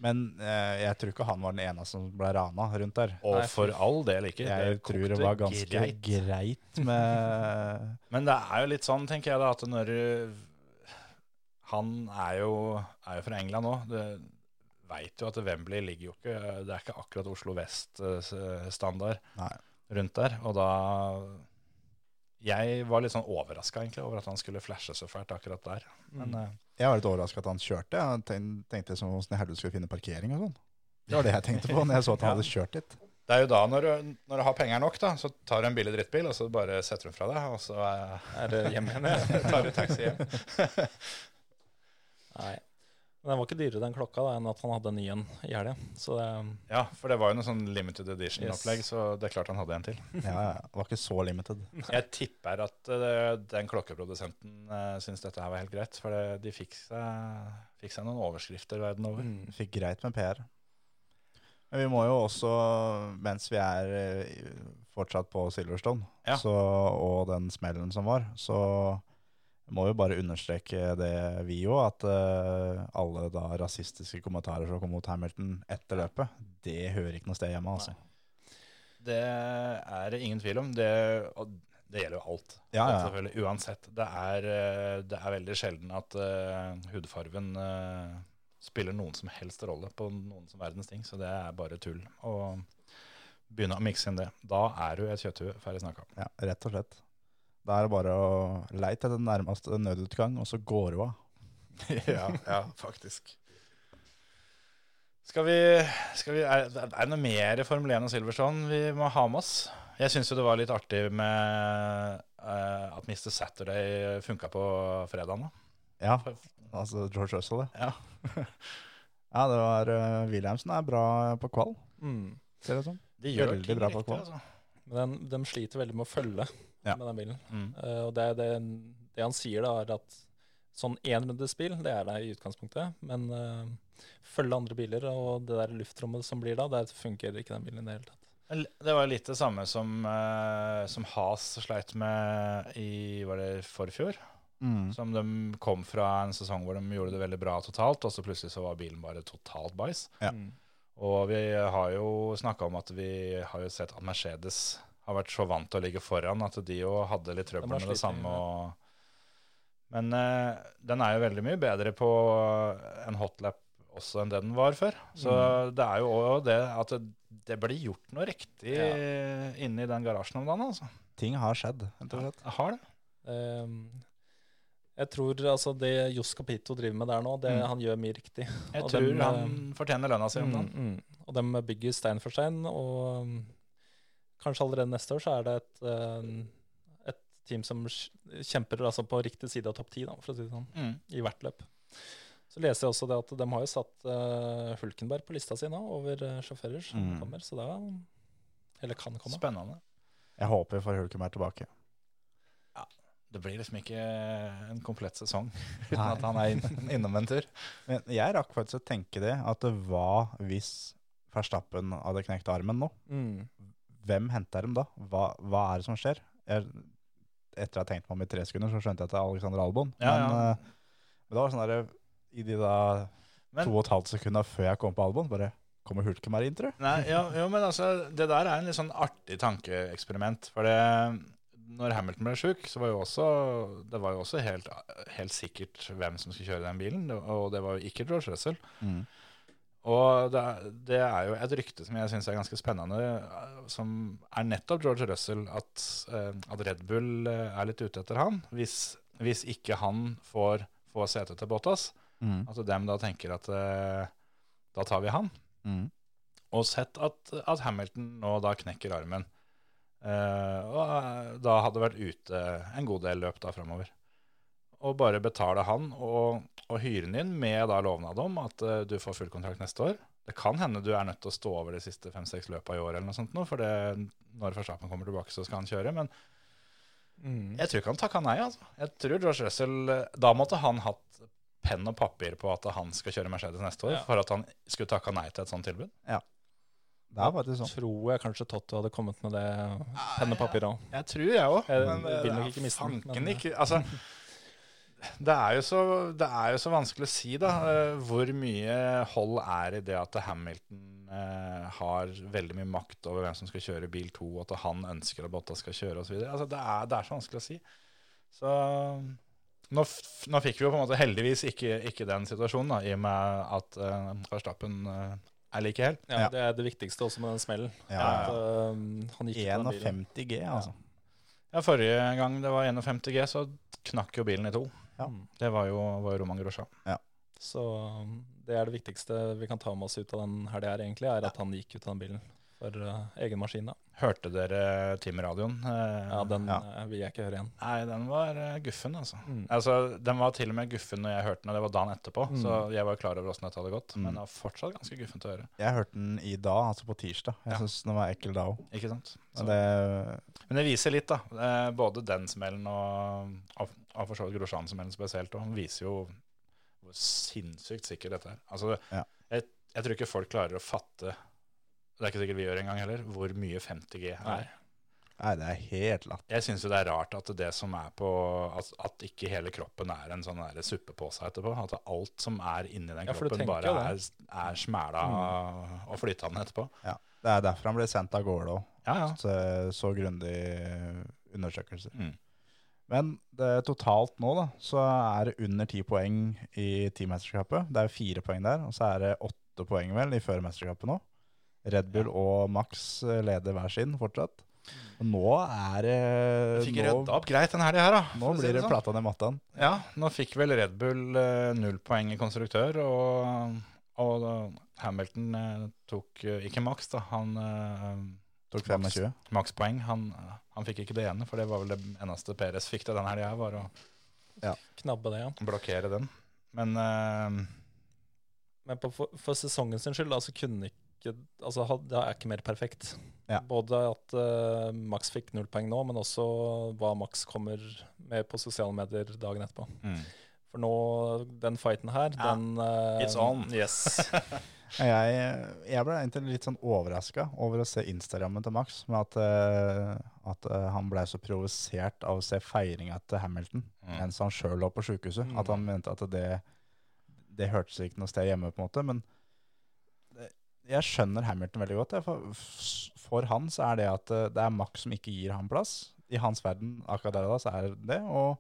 Men eh, jeg tror ikke han var den eneste som ble rana rundt der. Og Nei, for all del ikke. Jeg Det tror det var ganske greit. greit, med Men det er jo litt sånn, tenker jeg da, at når du- Han er jo, er jo fra England òg. Du veit jo at Wembley ligger jo ikke Det er ikke akkurat Oslo vest-standard rundt der. Og da Jeg var litt sånn overraska over at han skulle flashe så fælt akkurat der. Men mm. Jeg var litt overraska at han kjørte. Jeg tenkte som åssen i helvete skulle finne parkering og sånn. Det var det jeg tenkte på når jeg så at han hadde kjørt dit. det er jo da, når du, når du har penger nok, da, så tar du en billig drittbil, og så bare setter du den fra deg, og så eh, Er det hjemme igjen? tar du taxi hjem. Nei. Men den var ikke dyrere den klokka da, enn at han hadde en ny en i helga. Ja, for det var jo noe sånn limited edition-opplegg, Yes. så det er klart han hadde en til. Ja, ja. Det var ikke så limited. Jeg tipper at uh, den klokkeprodusenten uh, syns dette her var helt greit, for det, de fikk seg, fikk seg noen overskrifter verden over. mm. Fikk greit med PR. Men vi må jo også, mens vi er eh, fortsatt på Silverstone, Ja. så, og den smellen som var, så må jo bare understreke det vi òg, at uh, alle da rasistiske kommentarer som kom mot Hamilton etter løpet, det hører ikke noe sted hjemme, altså. Det er det ingen tvil om. Det, det gjelder jo alt. Ja, ja. selvfølgelig, uansett. Det er, eh, det er veldig sjelden at uh, hudfarven uh, spiller noen som helst rolle på noen som verdens ting, så det er bare tull. å begynne å mikse inn det. Da er du et kjøtthue, ferdig snakka. Ja, rett og slett. Da er det bare å leite etter den nærmeste nødutgang, og så går du av. ja, ja, faktisk. Skal vi, skal vi er, er det noe mer i Formel 1 og Silverstone vi må ha med oss? Jeg syns jo det var litt artig med uh, at Mr. Saturday funka på fredagen. Ja, altså George Russell, det. Ja. Ja, det var uh, Williamsen er bra på kvall, Mm. ser det ut som. De gjør Veldig ting bra på riktig, kval. altså. Men de sliter veldig med å følge Ja. med den bilen. Mm. Uh, og det, det, det han sier, da, er at sånn énrundespill, det er det i utgangspunktet. Men uh, følge andre biler og det der luftrommet som blir da, der funker ikke den bilen i det hele tatt. Det var litt det samme som, uh, som Has sleit med i var det forfjor. Mm. Som de kom fra en sesong hvor de gjorde det veldig bra totalt, og så plutselig så var bilen bare totalt bæsj. Ja. Mm. Og vi har jo snakka om at vi har jo sett at Mercedes har vært så vant til å ligge foran at de jo hadde litt trøbbel med det samme. Og, men uh, den er jo veldig mye bedre på en hotlap også enn det den var før. Så Mm. det er jo òg det at det, det blir gjort noe riktig inne i den garasjen om dagen. altså. Ting har skjedd, rett og slett. Har det. Um, jeg tror altså det Johs Capito driver med der nå, det, Mm. han gjør mye riktig. Jeg Og tror dem, han fortjener lønna si om Mm, dagen. mm. Og de bygger stein for stein, og um, kanskje allerede neste år så er det et, uh, et team som kjemper altså på riktig side av topp ti, da, for å si det sånn, Mm. i hvert løp. Så leser jeg også det at de har jo satt uh, Hulkenberg på lista si nå over uh, sjåfører som Mm. kommer, så da Eller kan komme. Spennende. Jeg håper vi får Hulkenberg tilbake. Ja, Det blir liksom ikke en komplett sesong uten Nei. at han er inn- innom en tur. Men jeg rakk faktisk å tenke det, at det var hvis Verstappen hadde knekt armen nå. Mm. Hvem henter dem da? Hva, hva er det som skjer? Jeg, etter å ha tenkt meg om i tre sekunder, så skjønte jeg at det er Alexander Albon. Ja, men, ja. Uh, men det var sånn der, i de da Men- to og et halvt sekunder før jeg kom på Albon, bare kommer Hulkenberg inn, tror jeg? Nei, ja, jo, men altså, det der er en litt sånn artig tankeeksperiment. For det, når Hamilton ble sjuk, så var jo også det var jo også helt, helt sikkert hvem som skulle kjøre den bilen. Og det var jo ikke George Russell. Og det, er- det er jo et rykte som jeg syns er ganske spennende, eh, som er nettopp George Russell, at, eh, at Red Bull eh, er litt ute etter han. Hvis, hvis ikke han får, får setet til Bottas, Mm. at dem da tenker at da tar vi han. Mm. Og sett at, at Hamilton nå da knekker armen. Eh, og da hadde vært ute en god del løp da framover. Og bare betale han og, og hyre han inn med da lovnad om at uh, du får full kontrakt neste år. Det kan hende du er nødt til å stå over de siste fem-seks løpa i år, eller noe sånt nå, for det, når Verstappen kommer tilbake, så skal han kjøre. Men Mm. jeg tror ikke han takka nei. altså. Jeg tror George Russell eh, Da måtte han hatt penn og papir på at han skal kjøre Mercedes neste år, Ja. for at han skulle takka nei til et sånt tilbud. Ja. Det er faktisk sånn. Tror jeg kanskje Totto hadde kommet med det penn og papir òg. Jeg tror jeg òg. Jeg Men vil det nok er ikke miste den, ikke Altså, det er, jo så, det er jo så vanskelig å si, da, eh, hvor mye hold er i det at Hamilton eh, har veldig mye makt over hvem som skal kjøre bil 2, og at han ønsker at Bottas skal kjøre osv. Altså, det, er, det er så vanskelig å si. Så nå, f- nå fikk vi jo på en måte heldigvis ikke, ikke den situasjonen, da, i og med at uh, Verstappen uh, er like hel. Ja, Ja. Det er det viktigste også med den smellen. Ja, At, uh, han gikk ut av den 51 G, altså. Ja, Forrige gang det var 51 G, så knakk jo bilen i to. Ja. Mm. Det var jo, var jo Roman Grosja. Så um, det er det viktigste vi kan ta med oss ut av den helga er egentlig, er at han gikk ut av den bilen for uh, egen maskin. da. Hørte dere Team-radioen? Uh, Ja, den Ja. uh, vil jeg ikke høre igjen. Nei, den var eh, guffen, altså. Mm. altså. Den var til og med guffen når jeg hørte den, og det var dagen etterpå. Mm. Så jeg var klar over åssen dette hadde gått. Mm. Men det var fortsatt ganske guffent å høre. Jeg hørte den i dag, altså på tirsdag. Jeg Ja. synes den var ekkel da òg. Ikke sant? Så, Det, men det viser litt, da. Eh, både den smellen og, og, og for så vidt Grosjan-smellen spesielt. Den viser jo hvor sinnssykt sikker dette er. Altså, Ja. jeg, jeg tror ikke folk klarer å fatte det er ikke sikkert vi gjør engang heller, hvor mye 50G er. Nei. nei, det er helt latt. Jeg syns jo det er rart at det som er på At, at ikke hele kroppen er en sånn der suppepose etterpå. At alt som er inni den Ja, kroppen, bare er, er smæla og flytende etterpå. Ja. Det er derfor han ble sendt av gårde òg. Ja, ja. Så, så grundig undersøkelser. Mm. Men det, totalt nå da, så er det under ti poeng i teammesterskapet. Det er fire poeng der, og så er det åtte poeng vel i førermesterskapet nå. Red Bull og Max leder hver sin fortsatt. Og nå er det Fikk nå, rydda opp greit den helga her, da. nå blir det sånn. plata ned mattaen. Ja, nå fikk vel Red Bull eh, null poeng i konstruktør, og, og Hamilton eh, tok eh, ikke maks, da. Han, eh, Tok 25. Makspoeng. Han, han fikk ikke det ene, for det var vel det eneste Peres fikk til den helga, var å Knabbe det, ja. blokkere den. Men eh, Men på, for, for sesongen sin skyld, altså kunne ikke Altså, det er ikke mer perfekt. Ja. Både at uh, Max fikk null poeng nå, men også hva Max kommer med på sosiale medier dagen etterpå. mm. For nå, den fighten her, Ja. den uh, It's on. Yes. Jeg, jeg ble egentlig litt sånn overraska over å se Instagrammen til Max, med at, uh, at han ble så provosert av å se feiringa til Hamilton Mm. mens han sjøl lå på sjukehuset. Mm. At han mente at det, det hørtes ikke noe sted hjemme, på en måte. Men jeg skjønner Hamilton veldig godt. For, for han så er det at eh, det er Max som ikke gir ham plass. I hans verden akkurat der og da så er det det. Og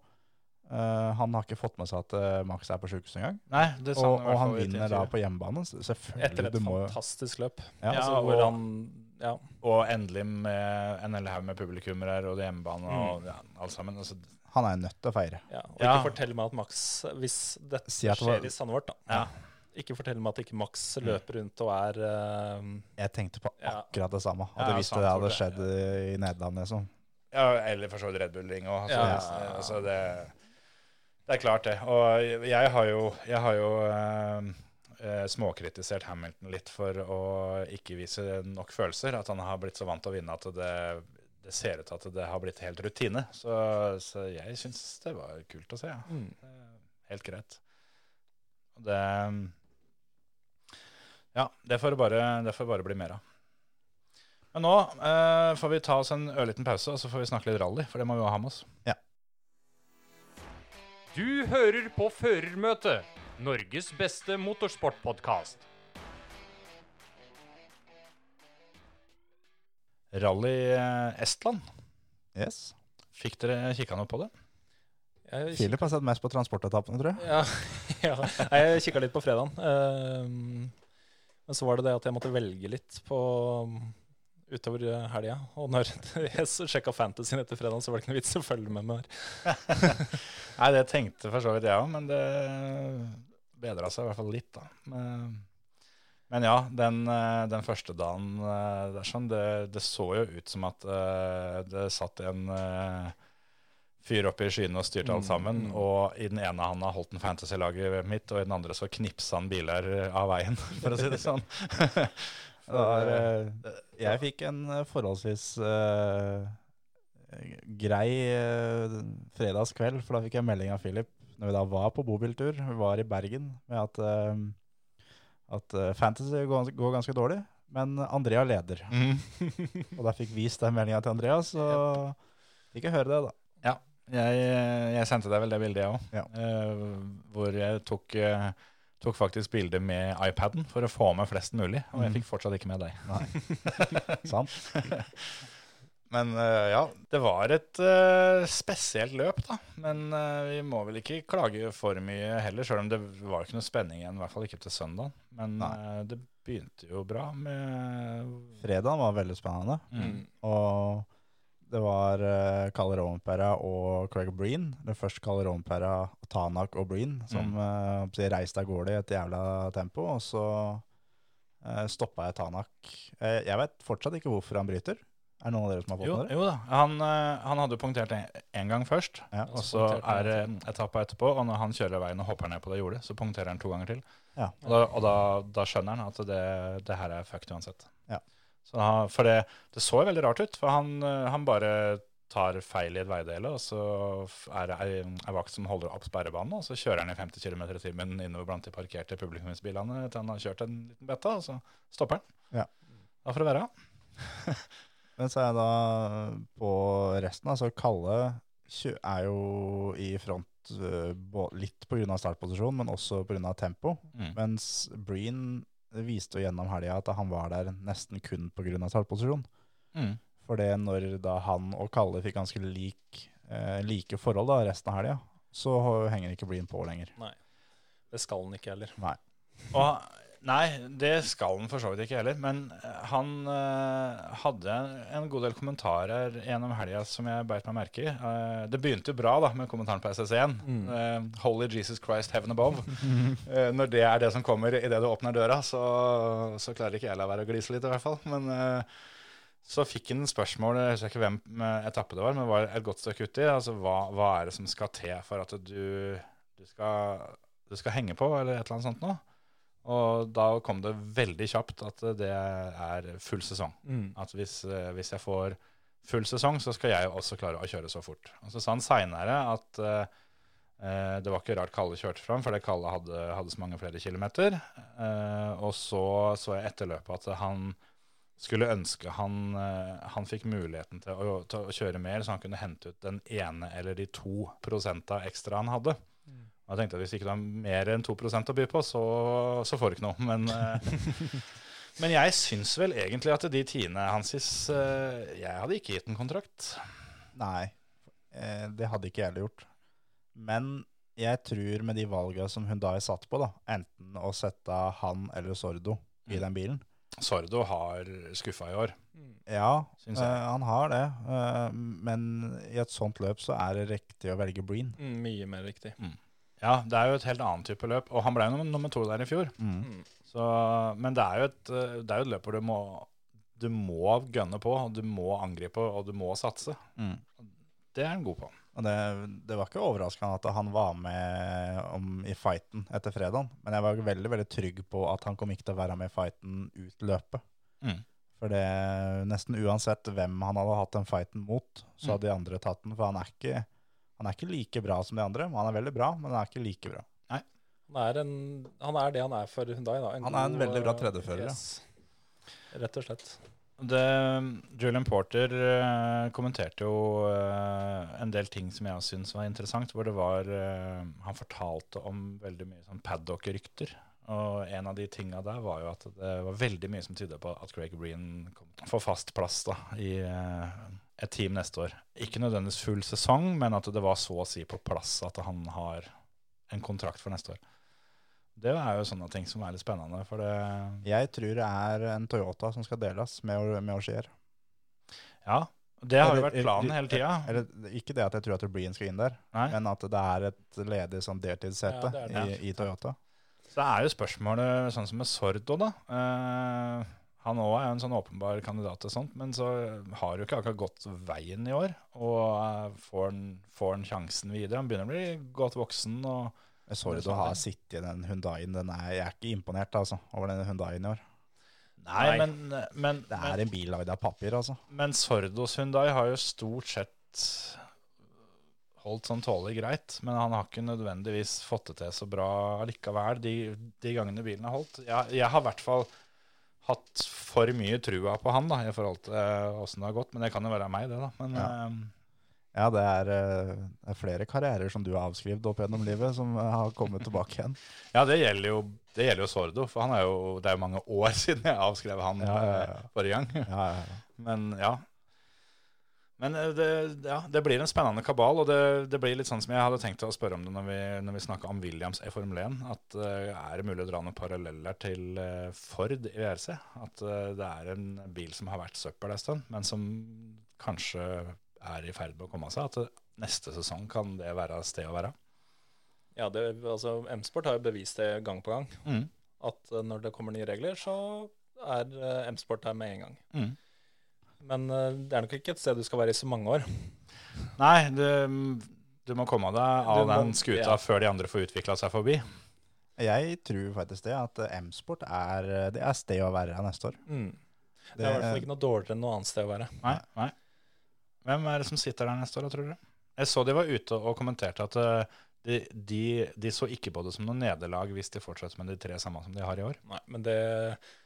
uh, han har ikke fått med seg at eh, Max er på sjukehuset engang. Nei, det sa Og, han og han vinner da på hjemmebane. så Etter et du må fantastisk løp. ja, Ja, altså, hvor og- han Ja. Og endelig med en hel haug med publikummer her, og hjemmebane og Mm. ja, alt sammen. Altså, Han er nødt til å feire. ja. Og Ja. ikke fortell meg at Max Hvis dette Si at det var- skjer i Sandvort, da. Ja. Ikke fortell meg at ikke Max Mm. løper rundt og er uh, Jeg tenkte på akkurat det samme. Ja, Hadde visst det hadde skjedd i Nederland, liksom. ja, eller for så vidt Red Bull-ring òg. Altså, Ja. det- altså, det, det er klart, det. Og jeg har jo, jeg har jo eh, småkritisert Hamilton litt for å ikke vise nok følelser. At han har blitt så vant til å vinne at det, det ser ut til at det har blitt helt rutine. Så, så jeg syns det var kult å se. Ja. mm. Helt greit. Det Ja, det får det bare, det får bare bli mer av. Men nå eh, får vi ta oss en ørliten pause, og så får vi snakke litt rally, for det må vi jo ha med oss. Du hører på Førermøtet, Norges beste motorsportpodkast. Rally eh, Estland, Yes. fikk dere kikka noe på det? Jeg Philip har sett mest på transportetappene, tror jeg. Ja, ja. Jeg kikka litt på fredagen. Ehm, men så var det det at jeg måtte velge litt på utover helga. Og når jeg sjekka Fantasyen etter fredagen, så var det ikke noe vits å følge med meg. Nei, det tenkte for så vidt jeg òg, men det bedra seg i hvert fall litt, da. Men, men ja, den, eh, den første dagen eh, der sånn, det, det så jo ut som at eh, det satt en eh, fyr opp i skyene og styrte alt Mm, sammen. mm. Og i den ene handa holdt han fantasy-laget mitt, og i den andre så knipsa han biler av veien, for å si det sånn. Det var, eh, jeg fikk en eh, forholdsvis uh, grei uh, fredagskveld, for da fikk jeg melding av Philip når vi da var på bobiltur. Vi var i Bergen med at, uh, at Fantasy går, går ganske dårlig, men Andrea leder. Mm. Og da fikk vist den meldinga til Andreas, og fikk jeg høre det, da. Jeg, jeg sendte deg vel det bildet, jeg òg. Ja. hvor jeg tok, uh, tok faktisk bilde med iPaden for å få med flest mulig. Og jeg Mhm. fikk fortsatt ikke med deg. Sant? Men uh, ja, det var et eh, spesielt løp, da. Men eh, vi må vel ikke klage for mye heller, sjøl om det var ikke noe spenning igjen. I hvert fall ikke til søndag. Men eh, det begynte jo bra med Fredagen var veldig spennende. mm. Og det var uh, Kalle Rompera og Craig Breen. Det først Kalle Rompera, Tanak og Breen som Mm. uh, reiste av gårde i et jævla tempo. Og så uh, stoppa jeg Tanak. Uh, jeg vet fortsatt ikke hvorfor han bryter. Er det noen av dere som har fått Jo, med det? jo da. Han, eh, han hadde jo punktert en, en gang først. Ja. Og så er det etappa etterpå, og når han kjører veien og hopper ned på det jordet, så punkterer han to ganger til. Ja. Og, da, og da, da skjønner han at det, det her er fucked uansett. Ja. Så han, for det, det så jo veldig rart ut, for han, eh, han bare tar feil i et veidele, og så er det ei, ei vakt som holder opp sperrebanen, og så kjører han i 50 km i timen innover blant de parkerte publikumsbilene til han har kjørt en liten betta, og så stopper han. Ja. Da får det være. Men så er jeg da på resten. Altså Kalle er jo i front bå- litt pga. startposisjon, men også pga. tempo. Mm. Mens Breen viste jo gjennom helga at han var der nesten kun pga. startposisjon. Mm. For det når da han og Kalle fikk ganske lik, eh, like forhold da, resten av helga, så henger ikke Breen på lenger. Det skal han ikke heller. Nei. Og, nei, det skal han for så vidt ikke heller. Men eh, han uh, hadde en, god del kommentarer gjennom helga som jeg beit meg merke i. Uh, det begynte jo bra da med kommentaren på SS1. Mm. Uh, Holy Jesus Christ, heaven above. Når det er det som kommer idet du åpner døra, så, så klarer ikke jeg la være å glise litt, i hvert fall. Men, så fikk han spørsmål, jeg husker ikke hvem med etappe det var, men det var et godt stykke uti. Altså, hva, hva er det som skal til for at du, du, skal, du skal henge på, eller et eller annet sånt noe? Og da kom det veldig kjapt at det er full sesong. Mm. At hvis, eh, hvis jeg får full sesong, så skal jeg også klare å kjøre så fort. Og så sa han seinere at eh, eh, det var ikke rart Kalle kjørte fram, fordi Kalle hadde, hadde så mange flere kilometer. Eh, og så så jeg etter løpet at han skulle ønske han, eh, han fikk muligheten til å, til å kjøre mer, så han kunne hente ut den ene eller de to prosenta ekstra han hadde. Jeg tenkte at Hvis ikke du har mer enn 2 å by på, så, så får du ikke noe. Men, eh, men jeg syns vel egentlig at de tiende Hansis eh, Jeg hadde ikke gitt en kontrakt. Nei, eh, det hadde ikke jeg heller gjort. Men jeg tror med de valgene som Hundai satt på, da, enten å sette han eller Sordo i Mm. den bilen Sordo har skuffa i år. Ja, Synes jeg. eh, han har det. Øh, men i et sånt løp så er det riktig å velge Breen. Mm, mye mer riktig. Ja, det er jo et helt annet type løp, og han ble jo nummer, to der i fjor. Mm. Så, men det er, jo et, eh, det er jo et løp hvor du må, du må gønne på, du må angripe, og du må satse. Mm. Det er han god på. Og det, det var ikke overraskende at han var med om, i fighten etter fredagen, men jeg var veldig veldig trygg på at han kom ikke til å være med i fighten ut løpet. Mm. For det, nesten uansett hvem han hadde hatt den fighten mot, så Mm. hadde de andre tatt den. For han er, ikke, han er ikke like bra som de andre. Han er veldig bra, men han er ikke like bra. Han er, en, han er det han er for Hundai. Da. Han er en veldig bra tredjefører, ja. yes. Rett og slett. Det, Julian Porter eh, kommenterte jo eh, en del ting som jeg syns var interessant. Hvor det var eh, Han fortalte om veldig mye sånn paddock-rykter. Og en av de tinga der var jo at det var veldig mye som tydet på at Craig Breen kom til å få fast plass da, i et team neste år. Ikke nødvendigvis full sesong, men at det var så å si på plass at han har en kontrakt for neste år. Det er jo sånne ting som er litt spennende. For det Jeg tror det er en Toyota som skal deles med, med Auxier. Ja, det har jo vært planen hele tida. Ikke det at jeg tror at Breen skal inn der, Nei. men at det er et ledig sånn deltidssete Ja, i, i Toyota. Så det er jo spørsmålet sånn som med Sordo, da. Eh, han òg er en sånn åpenbar kandidat til sånt, men så har jo ikke akkurat gått veien i år. Og eh, får han, får han sjansen videre. Han begynner å bli godt voksen. og Jeg så du har sittet i den Hundaien. Den er, jeg er ikke imponert altså, over den Hundaien i år. Nei, Nei. men, men, Det er men, en bil lagd av papir, altså. men Sordos Hundai har jo stort sett holdt sånn tålelig greit, men han har ikke nødvendigvis fått det til så bra likevel de, de gangene bilen har holdt. Jeg, jeg har i hvert fall hatt for mye trua på han da, i forhold til eh, åssen det har gått, men det kan jo være meg, det, da. Men Ja. eh, Ja, det er, eh, det er flere karrierer som du har avskrevet opp gjennom livet, som har kommet tilbake igjen. Ja, det gjelder jo, det gjelder jo Sordo, for han er jo, det er jo mange år siden jeg avskrev han Ja, ja, forrige gang. Ja, ja, ja. Men ja. Men eh, det, ja, det blir en spennende kabal, og det, det blir litt sånn som jeg hadde tenkt å spørre om det når vi, når vi snakka om Williams i Formel 1. At uh, er det mulig å dra noen paralleller til uh, Ford i VRC? At uh, det er en bil som har vært søppel en stund, men som kanskje er i ferd med å komme av seg. At neste sesong kan det være sted å være. Ja, det, altså, M-sport har jo bevist det gang på gang. Mm. At når det kommer nye regler, så er M-sport der med en gang. Mm. Men eh, det er nok ikke et sted du skal være i så mange år. Nei, du, du må komme deg av må- den skuta ja. før de andre får utvikla seg forbi. Jeg tror faktisk det, at M-sport er, det er sted å være neste år. Mm. Det er i hvert fall ikke noe dårligere enn noe annet sted å være. Nei, nei. Hvem er det som sitter der neste år, tror du? Jeg så de var ute og kommenterte at eh, de, de, de så ikke på det som noe nederlag hvis de fortsetter med de tre samme som de har i år. Nei, men det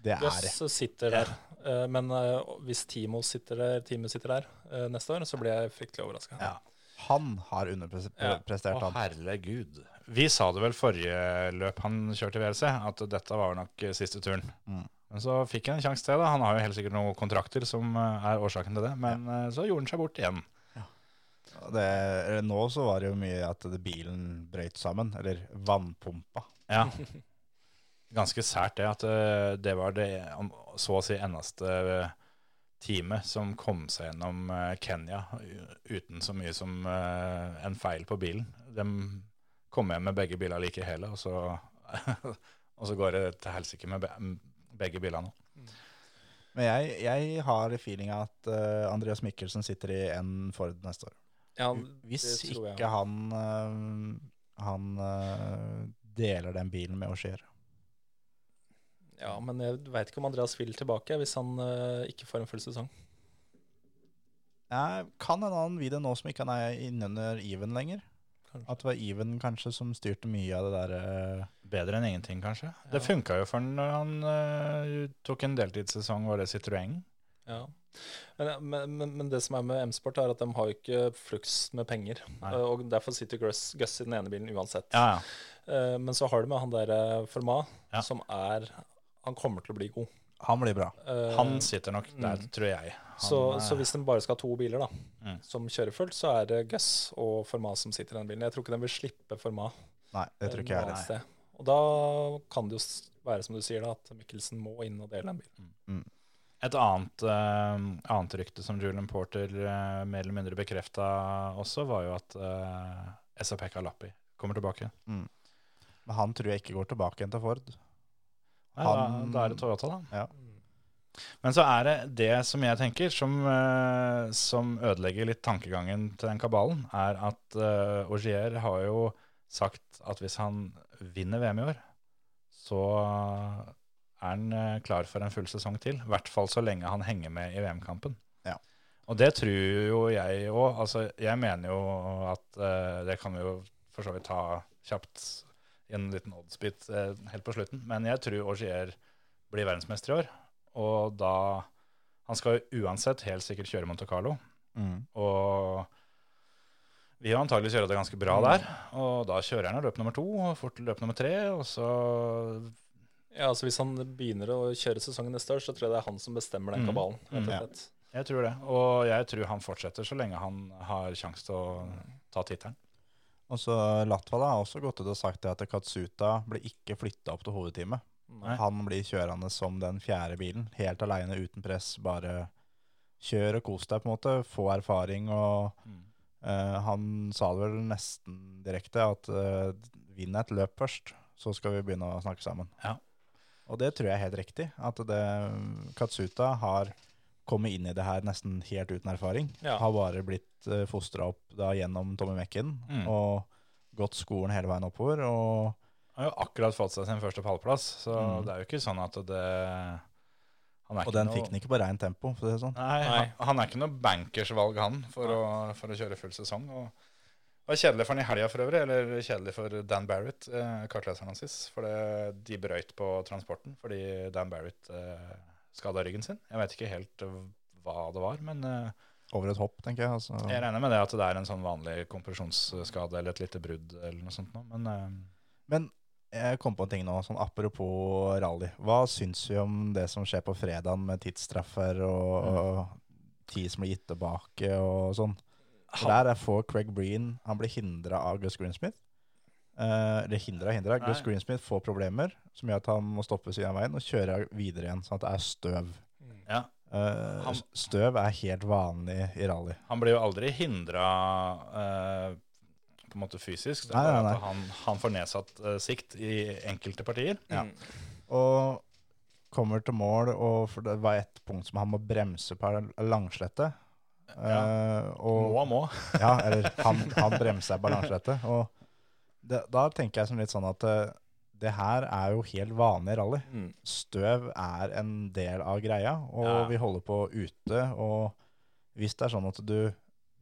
det er. Jøss sitter der. Ja. Men eh, hvis Timo sitter der, teamet sitter der eh, neste år, så blir jeg fryktelig overraska. Ja. Han har underprestert, Å, han. herregud. Vi sa det vel forrige løp han kjørte i VRC, at dette var nok eh, siste turen. Mm. Men så fikk han en sjanse til. da. Han har jo helt sikkert noen kontrakter som eh, er årsaken til det. Men ja. så gjorde han seg bort igjen. Det, nå så var det jo mye at det, bilen brøyt sammen, eller vannpumpa. Ja. Ganske sært det at eh, det var det så å si eneste eh, teamet som kom seg gjennom eh, Kenya uten så mye som en feil på bilen. De kom hjem med begge biler like hele, og så, og så går det til helsike med be begge bilene. Men jeg, jeg har feelinga at Andreas Mikkelsen sitter i en Ford neste år. Ja, Hvis det tror jeg. ikke han, eh, han eh, deler den bilen med Oshier. Ja, men jeg veit ikke om Andreas vil tilbake hvis han eh, ikke får en full sesong. Nei, kan en annen video nå som ikke han er innunder Even lenger. Kanskje. At det var Even kanskje som styrte mye av det der Bedre enn ingenting, kanskje. Det Ja. funka jo for han han tok en deltidssesong, var det Citroën. Ja. Men, men, men, det som er med M-Sport, er at de har jo ikke flux med penger. Nei. Eh, Og derfor sitter Gus, Gus i den ene bilen uansett. Ja, ja. Eh, Men så har du med han der Format, Forma, Ja. som er Han kommer til å bli god. Han blir bra. Uh, Han sitter nok der, Mm. tror jeg. Så, er... så hvis de bare skal ha to biler da, Mm. som kjører fullt, så er det Gus og Forma som sitter i den bilen. Jeg tror ikke de vil slippe Forma. Nei, det tror ikke jeg er heller. Og da kan det jo være som du sier, da, at Mikkelsen må inn og dele en bil. Et annet, uh, annet rykte som Julian Porter uh, mer eller mindre bekrefta også, var jo at uh, Esa-Pekka Lappi kommer tilbake. Men han tror jeg ikke går tilbake igjen til Ford. Nei, Han- da, da er det Toyota, da. Ja. Men så er det det som jeg tenker, som, uh, som ødelegger litt tankegangen til den kabalen, er at uh, Augier har jo sagt at hvis han vinner VM i år, så er han eh, klar for en full sesong til. I hvert fall så lenge han henger med i VM-kampen. Ja. Og det tror jo jeg òg. Altså, jeg mener jo at uh, Det kan vi jo for så vidt ta kjapt i en liten oddsbit uh, helt på slutten. Men jeg tror Augier blir verdensmester i år. Og da Han skal jo uansett helt sikkert kjøre Monte Carlo. Mm. Og vi har antagelig gjøre det ganske bra der. Og da kjører han løp nummer to og fort løp nummer tre. Og så Ja, altså Hvis han begynner å kjøre sesongen neste år, så tror jeg det er han som bestemmer den Mm. kabalen. Mm. Ja. Jeg tror det. Og jeg tror han fortsetter så lenge han har sjanse til å ta tittelen. Og så Latvala har også gått ut og sagt det at Katsuta blir ikke flytta opp til hovedteamet. Nei. Han blir kjørende som den fjerde bilen, helt aleine, uten press. Bare kjør og kos deg, på en måte. Få erfaring. Og Mm. uh, han sa det vel nesten direkte, at uh, vinn et løp først, så skal vi begynne å snakke sammen. Ja. Og det tror jeg er helt riktig. At det, Katsuta har kommet inn i det her nesten helt uten erfaring. Ja. Har bare blitt uh, fostra opp da gjennom Tommy Mekken Mm. og gått skolen hele veien oppover. Og Han har jo akkurat fått seg sin første pallplass, så Mm. det er jo ikke sånn at det han er Og ikke den noe- fikk han ikke på reint tempo, for det er sånn. Nei, Nei. Han, han er ikke noe bankersvalg, han, for å, for å kjøre full sesong. Og det var kjedelig for han i helga for øvrig, eller kjedelig for Dan Barrett, eh, kartleseren hans. For det, de brøyt på transporten fordi Dan Barrett eh, skada ryggen sin. Jeg vet ikke helt hva det var, men eh, Over et hopp, tenker jeg. Altså. jeg regner med det at det er en sånn vanlig kompresjonsskade eller et lite brudd eller noe sånt noe. Men eh, Men jeg kom på en ting nå, sånn apropos rally. Hva syns vi om det som skjer på fredagen med tidsstraffer og, og tid som blir gitt tilbake og sånn? For Der er får Craig Breen Han blir hindra av Gus Greensmith. Eh, eller hindra, hindra. Nei. Gus Greensmith får problemer som gjør at han må stoppe siden av veien og kjøre videre igjen, sånn at det er støv. ja, Eh, Han- støv er helt vanlig i rally. han blir jo aldri hindra eh, på en måte fysisk. Det er Nei, bare nei, at han, han får nedsatt eh, sikt i enkelte partier. Ja. Mm. Og kommer til mål, og for det var et punkt som han må bremse på langslette. Eh, og, Må, må. Ja, eller han, han bremser balanserettet. Og det, da tenker jeg som litt sånn at eh, det her er jo helt vanlig rally. Mm. Støv er en del av greia, og Ja. vi holder på ute. Og hvis det er sånn at du,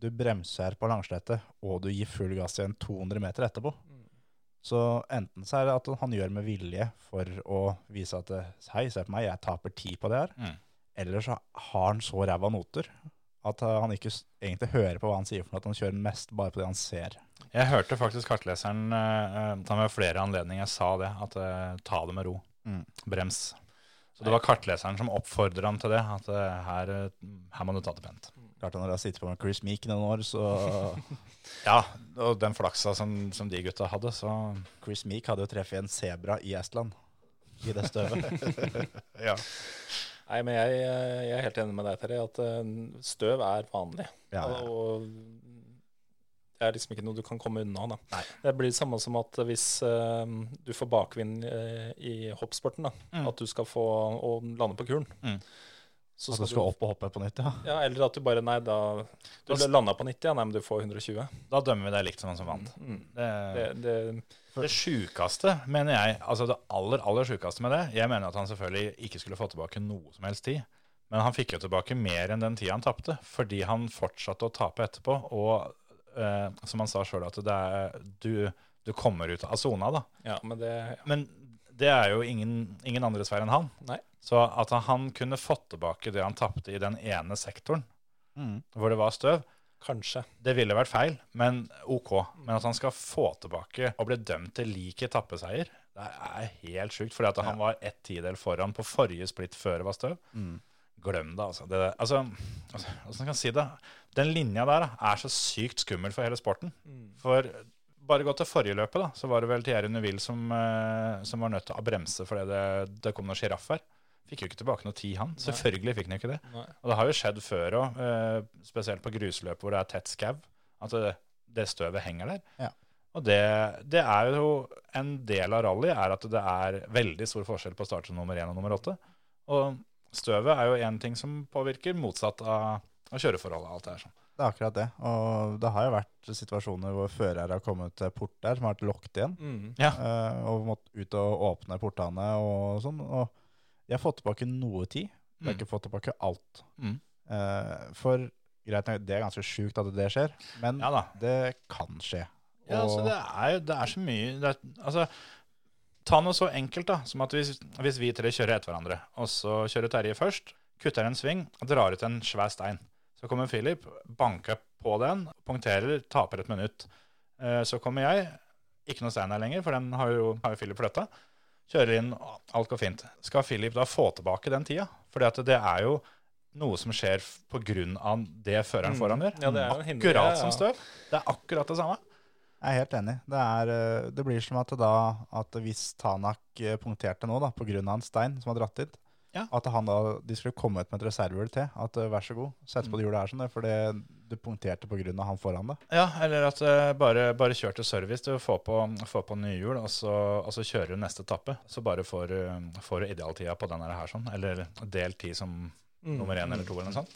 du bremser på langslettet, og du gir full gass igjen 200 meter etterpå, Mm. så enten så er det at han gjør med vilje for å vise at hei, se på meg, jeg taper tid på det her. Mm. Eller så har han så ræva noter at uh, han ikke egentlig hører på hva han sier, for at han kjører mest bare på det han ser. Jeg hørte faktisk kartleseren uh, ta med flere anledninger sa det, at eh, ta det med ro. Mm. Brems. Så det var kartleseren som oppfordret ham til det, at eh, her, eh, her må du ta det pent. Klart Når du har sittet på med Chris Meek noen år, så Ja, og den flaksa som, som de gutta hadde, så Chris Meek hadde jo treffet en sebra i Estland i det støvet. ja. Nei, men jeg, jeg er helt enig med deg, Terje, at eh, støv er vanlig. Ja, ja. Og det er liksom ikke noe du kan komme unna. da. Nei. Det blir det samme som at hvis uh, du får bakvind uh, i hoppsporten, da, Mm. at du skal få å lande på kulen. Mm. Så At du skal opp og hoppe på nytt, ja. Ja, eller at du bare Nei, da Du Da- landa på 90, ja. Nei, men du får 120. Da dømmer vi deg likt som han som vant. Mm. Det, Det, det, det sjukeste, mener jeg, altså det aller, aller sjukeste med det Jeg mener at han selvfølgelig ikke skulle få tilbake noe som helst tid. Men han fikk jo tilbake mer enn den tida han tapte, fordi han fortsatte å tape etterpå. Og eh, som han sa sjøl, at det er, du, du kommer ut av sona, da. ja, men det ja. Men det er jo ingen, ingen andres feil enn han. Nei. Så at han kunne fått tilbake det han tapte i den ene sektoren, Mm. hvor det var støv, Kanskje. det ville vært feil, men ok. Men at han skal få tilbake og bli dømt til lik etappeseier, det er helt sjukt. Fordi at han var ett tidel foran på forrige splitt før det var støv. Mm. Glem det, altså. Det, altså, altså. Hvordan kan jeg si det? Den linja der da, er så sykt skummel for hele sporten. For bare gå til forrige løpet, da, så var det vel Thierry Neuville som, eh, som var nødt til å bremse fordi det, det kom noen sjiraffer. Fikk jo ikke tilbake noe tid, han. Selvfølgelig fikk han ikke det. Nei. Og det har jo skjedd før òg, eh, spesielt på grusløp hvor det er tett skau, at det, det støvet henger der. Ja. Og det, det er jo en del av rally er at det er veldig stor forskjell på start som nummer én og nummer åtte. Og støvet er jo én ting som påvirker motsatt av, av kjøreforholdet. alt det her sånn. Det er akkurat det. Og det har jo vært situasjoner hvor førere har kommet til port der som har vært lukket igjen. Mm. Ja. eh, og måttet ut og åpne portene og sånn. Og jeg har fått tilbake noe tid. De har Mm. ikke fått tilbake alt. Mm. Eh, for greit nok, det er ganske sjukt at det skjer, men Ja det kan skje. Ja, altså det er, det er så mye det er, altså, Ta noe så enkelt da, som at hvis, hvis vi tre kjører etter hverandre, og så kjører Terje først, kutter en sving og drar ut en svær stein. Så kommer Philip, banker på den, punkterer, taper et minutt. Eh, Så kommer jeg, ikke noe stein her lenger, for den har jo, har jo Philip flytta. Kjører inn, alt går fint. Skal Philip da få tilbake den tida? Fordi at det er jo noe som skjer pga. på grunn av det føreren Mm. foran gjør. Ja, det er jo en Akkurat som ja. støv. Det er akkurat det samme. Jeg er helt enig. Det, er, eh, det blir som at, da, at hvis Tanak eh, punkterte nå, da, pga. en stein som var dratt dit, Ja. at han da, de skulle komme ut med et reservehjul til. At uh, vær så god, sett Mm. på det hjulet her, sånn, det, for det, du punkterte pga. han foran deg. Ja, eller at uh, bare, bare kjør til service, du får på, får på nye hjul, og så, og så kjører du neste etappe. Så bare får, du- får du idealtida på den her sånn, eller del ti som Mm. nummer én eller to eller noe sånt.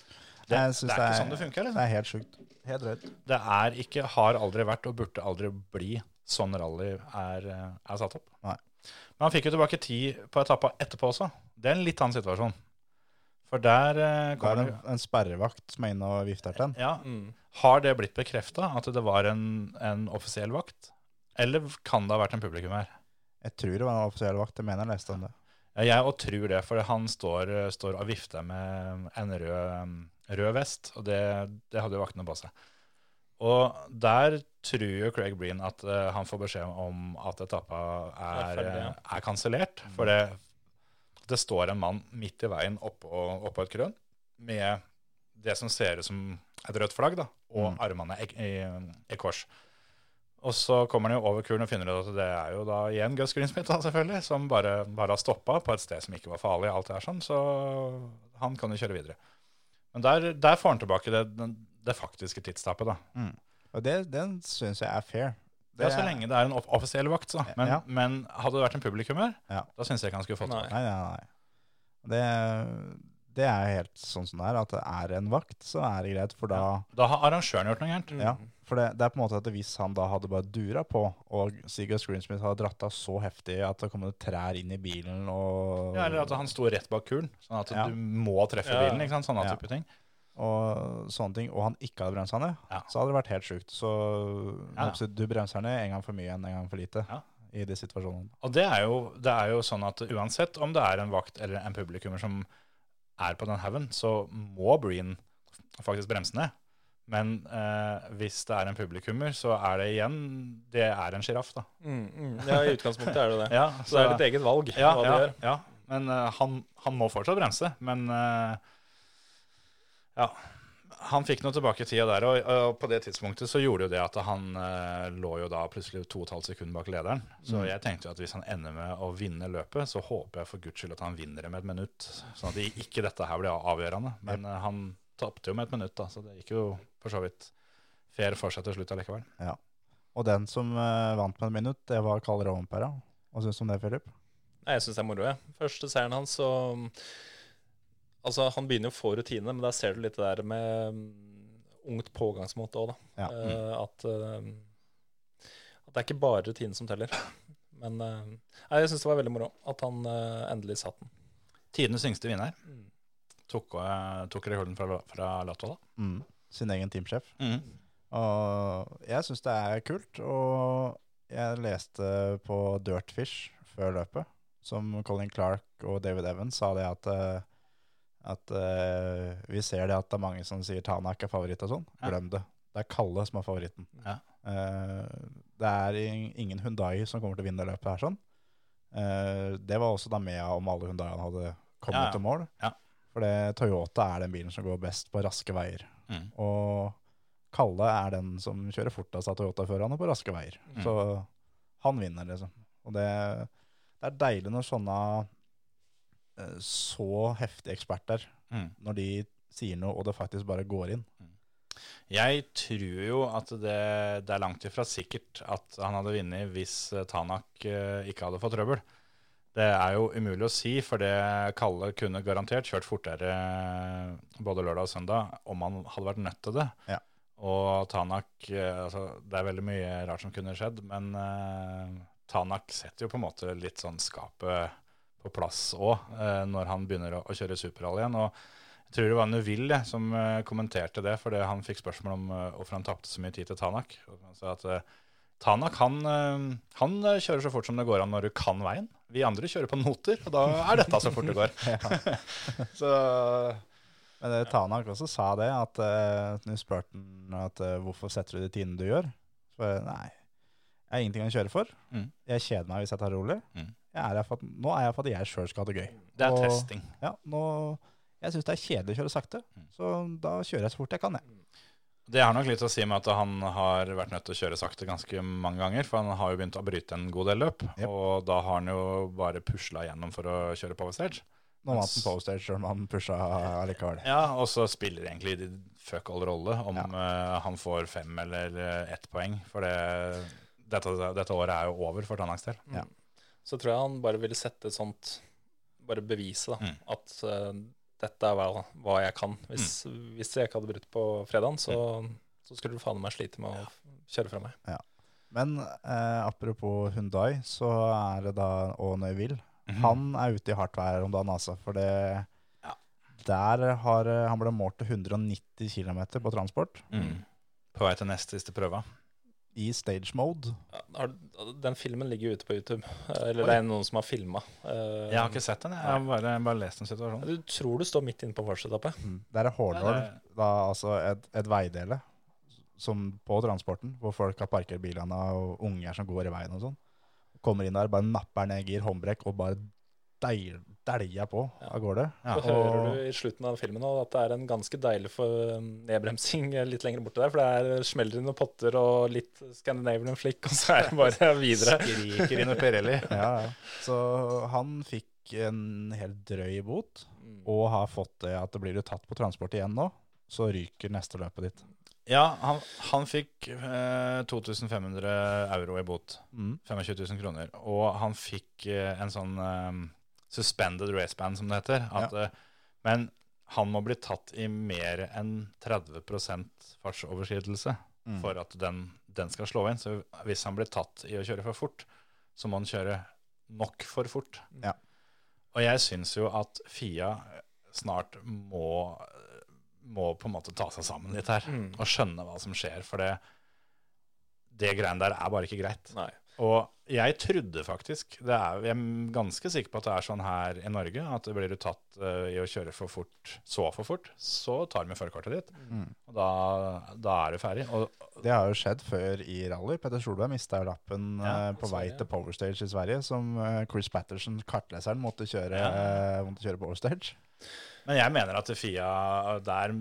Det, det er ikke sånn det funker, Det liksom. er helt sjukt. Helt drøyt. Det er ikke, har aldri vært og burde aldri bli sånn rally er, eh, er satt opp. Nei. Men han fikk jo tilbake tid på etappa etterpå også. Det er en litt annen situasjon. For der eh, Det er kommer en, det en sperrevakt som er inne og vifter til den. ja, Mm. Har det blitt bekrefta at det var en, en offisiell vakt? Eller kan det ha vært en publikum her? Jeg tror det var en offisiell vakt. Jeg mener jeg leste om det. Ja, Jeg òg tror det, for han står, står og vifter med en rød, rød vest, og det, det hadde jo vaktene på seg. Og der tror jo Craig Breen at eh, han får beskjed om at etappa er, Er ferdig, ja. er kansellert. For det, det står en mann midt i veien oppå, oppå et krøn med det som ser ut som et rødt flagg, da, og Mm. armene i, i, i kors. Og så kommer han jo over kuren og finner ut at det er jo da igjen Gus Greensmith, da, selvfølgelig, som bare, bare har stoppa på et sted som ikke var farlig. alt det her sånn, Så han kan jo kjøre videre. Men der, der får han tilbake det, det faktiske tidstapet. da. Og det, den syns jeg er fair. Det er så lenge det er en off offisiell vakt. Så. Men, Ja. men hadde det vært en publikummer, Ja. da syns jeg ikke han skulle fått Nei. det. Nei, nei, nei. Det, det er helt sånn som det er. At det er en vakt, så er det greit. For da Da har arrangøren gjort noe gærent. Ja, for det, det er på en måte at hvis han da hadde bare dura på, og Sigurd Screensmith hadde dratt av så heftig at det kom trær inn i bilen og, Ja, eller at han sto rett bak kulen, sånn at Ja. du må treffe Ja. bilen. ikke sant? Sånne Ja. type ting. Og sånne ting, og han ikke hadde bremsa ned, Ja. så hadde det vært helt sjukt. Så Ja. ja. du bremser ned en gang for mye enn en gang for lite Ja. i de situasjonene. Og det er, jo, det er jo sånn at uansett om det er en vakt eller en publikummer som er på den haugen, så må Breen faktisk bremse ned. Men eh, hvis det er en publikummer, så er det igjen Det er en sjiraff, da. Mm, mm. Ja, i utgangspunktet er det det. Ja, Så det er ditt eget valg ja, hva du ja, gjør. ja. Men eh, han, han må fortsatt bremse. Men eh, ja. Han fikk noe tilbake tida der, og, og på det tidspunktet så gjorde jo det at han eh, lå jo da plutselig to og et halvt sekund bak lederen. Så Mm. jeg tenkte jo at hvis han ender med å vinne løpet, så håper jeg for guds skyld at han vinner det med et minutt. Sånn at ikke dette her blir avgjørende. Men eh, han tapte jo med et minutt, da, så det gikk jo for så vidt fair for seg til slutt allikevel. Ja. Og den som eh, vant med et minutt, det var Karl Rovenpera. Hva syns du om det, Philip? Jeg syns det er moro, jeg. Første seieren hans, så Altså, han begynner jo å få rutine, men der ser du litt det der med mm, ungt pågangsmåte òg, da. Ja. Uh, at, uh, at det er ikke bare rutinen som teller. Men uh, nei, jeg syns det var veldig moro at han endelig satt den. Tidenes yngste vinner. Mm. Tok, tok rekorden fra, fra Latvala. Mm. Sin egen teamsjef. Mm. Og jeg syns det er kult. Og jeg leste på Dirtfish før løpet, som Colin Clark og David Evans sa det at at uh, vi ser det at det er mange som sier Tanak er favoritt og sånn. Glem det. Det er Kalle som er favoritten. Ja. Uh, det er ingen Hundai som kommer til å vinne løpet her sånn. Uh, det var også da Mea om alle Hundaiene hadde kommet Ja, ja. til mål. Ja. For det, Toyota er den bilen som går best på raske veier. Mm. Og Kalle er den som kjører fortest av Toyota-førerne på raske veier. Mm. Så han vinner, liksom. Og det, det er deilig når sånne så heftige eksperter, Mm. når de sier noe, og det faktisk bare går inn. Jeg tror jo at det, det er langt ifra sikkert at han hadde vunnet hvis eh, Tanak eh, ikke hadde fått trøbbel. Det er jo umulig å si, for det Kalle kunne garantert kjørt fortere eh, både lørdag og søndag om han hadde vært nødt til det. Ja. Og Tanak eh, altså, Det er veldig mye rart som kunne skjedd, men uh, Tanak setter jo på en måte litt sånn skapet på plass òg, når han begynner å, å kjøre superrally igjen. og jeg tror det var Neville som eh, kommenterte det, fordi han fikk spørsmål om uh, hvorfor han tapte så mye tid til Tanak. Og han sa at eh, Tanak han, eh, han eh, kjører så fort som det går an når du kan veien. Vi andre kjører på noter, og da er dette så fort det går. så Men det, Tanak også sa det, at uh, nå spurte han at uh, hvorfor setter du de tidene du gjør, For nei, jeg har ingenting å kjøre for. Mm. Jeg kjeder meg hvis jeg tar det rolig. Mm. Jeg er at, nå er jeg for at jeg sjøl skal ha det gøy. det er Og- testing. Ja, nå, jeg syns det er kjedelig å kjøre sakte, Mm. så da kjører jeg så fort jeg kan. Jeg. Det har nok litt å si med at han har vært nødt til å kjøre sakte ganske mange ganger, for han har jo begynt å bryte en god del løp, Yep. og da har han jo bare pusla gjennom for å kjøre power stage. Nå vant han postage selv om han pusha allikevel. Ja, og så spiller egentlig de fuck all rolle om Ja. uh, han får fem eller ett poeng, for det, dette, dette året er jo over for Tanaks del. Så tror jeg han bare ville sette et sånt Bare bevise da, Mm. at uh, dette er hva, hva jeg kan. Hvis, hvis jeg ikke hadde brutt på fredagen, så, så skulle du faen meg slite med å kjøre fra meg. Men eh, apropos Hundai, så er det da og Mm -hmm. Han er ute i hardt vær om dagen, altså. For det Ja. Der har eh, han ble målt til 190 km på transport Mm. På vei til nest siste prøve. I stage mode. Ja, den filmen ligger jo ute på YouTube. eh, Eller Oi. det er noen som har filma. Jeg har ikke sett den, jeg har bare, bare lest en situasjon. Du tror du står midt inne på fartsetappet. Der er Hornål, Ja, altså et, et veidele som på transporten, hvor folk har parkert bilene og unger som går i veien og sånn. Kommer inn der, bare napper ned gir, håndbrekk og bare dæljer på av gårde. Ja. Så hører du i slutten av filmen at det er en ganske deilig for nedbremsing litt lenger borte der. For det er smeller i noen potter og litt Scandinavian flick, og så er det bare videre. Skriker inn i Pirelli. Ja, ja. Så han fikk en helt drøy bot, og har fått det at det blir du tatt på transport igjen nå, så ryker neste løpet ditt. Ja, han, han fikk eh, 2500 euro i bot. Mm. 25 000 kroner. Og han fikk eh, en sånn eh, suspended raceband, som det heter. At, ja. men han må bli tatt i mer enn 30% fartsoverskridelse Mm. for at den, den skal slå inn. Så hvis han blir tatt i å kjøre for fort, så må han kjøre nok for fort. Ja. Og jeg syns jo at Fia snart må, må på en måte ta seg sammen litt her. Mm. Og skjønne hva som skjer. For det, det greiene der er bare ikke greit. Nei. Og jeg trodde faktisk det er, Jeg er ganske sikker på at det er sånn her i Norge at blir du tatt uh, i å kjøre for fort, så for fort, så tar vi førerkortet ditt. Mm. Og da, da er du ferdig. Og Det har jo skjedd før i rally. Petter Solberg mista lappen Ja, uh, på vei til Power Stage i Sverige, som uh, Chris Patterson, kartleseren, måtte kjøre, Ja. måtte kjøre Power Stage. Men jeg mener at Fia der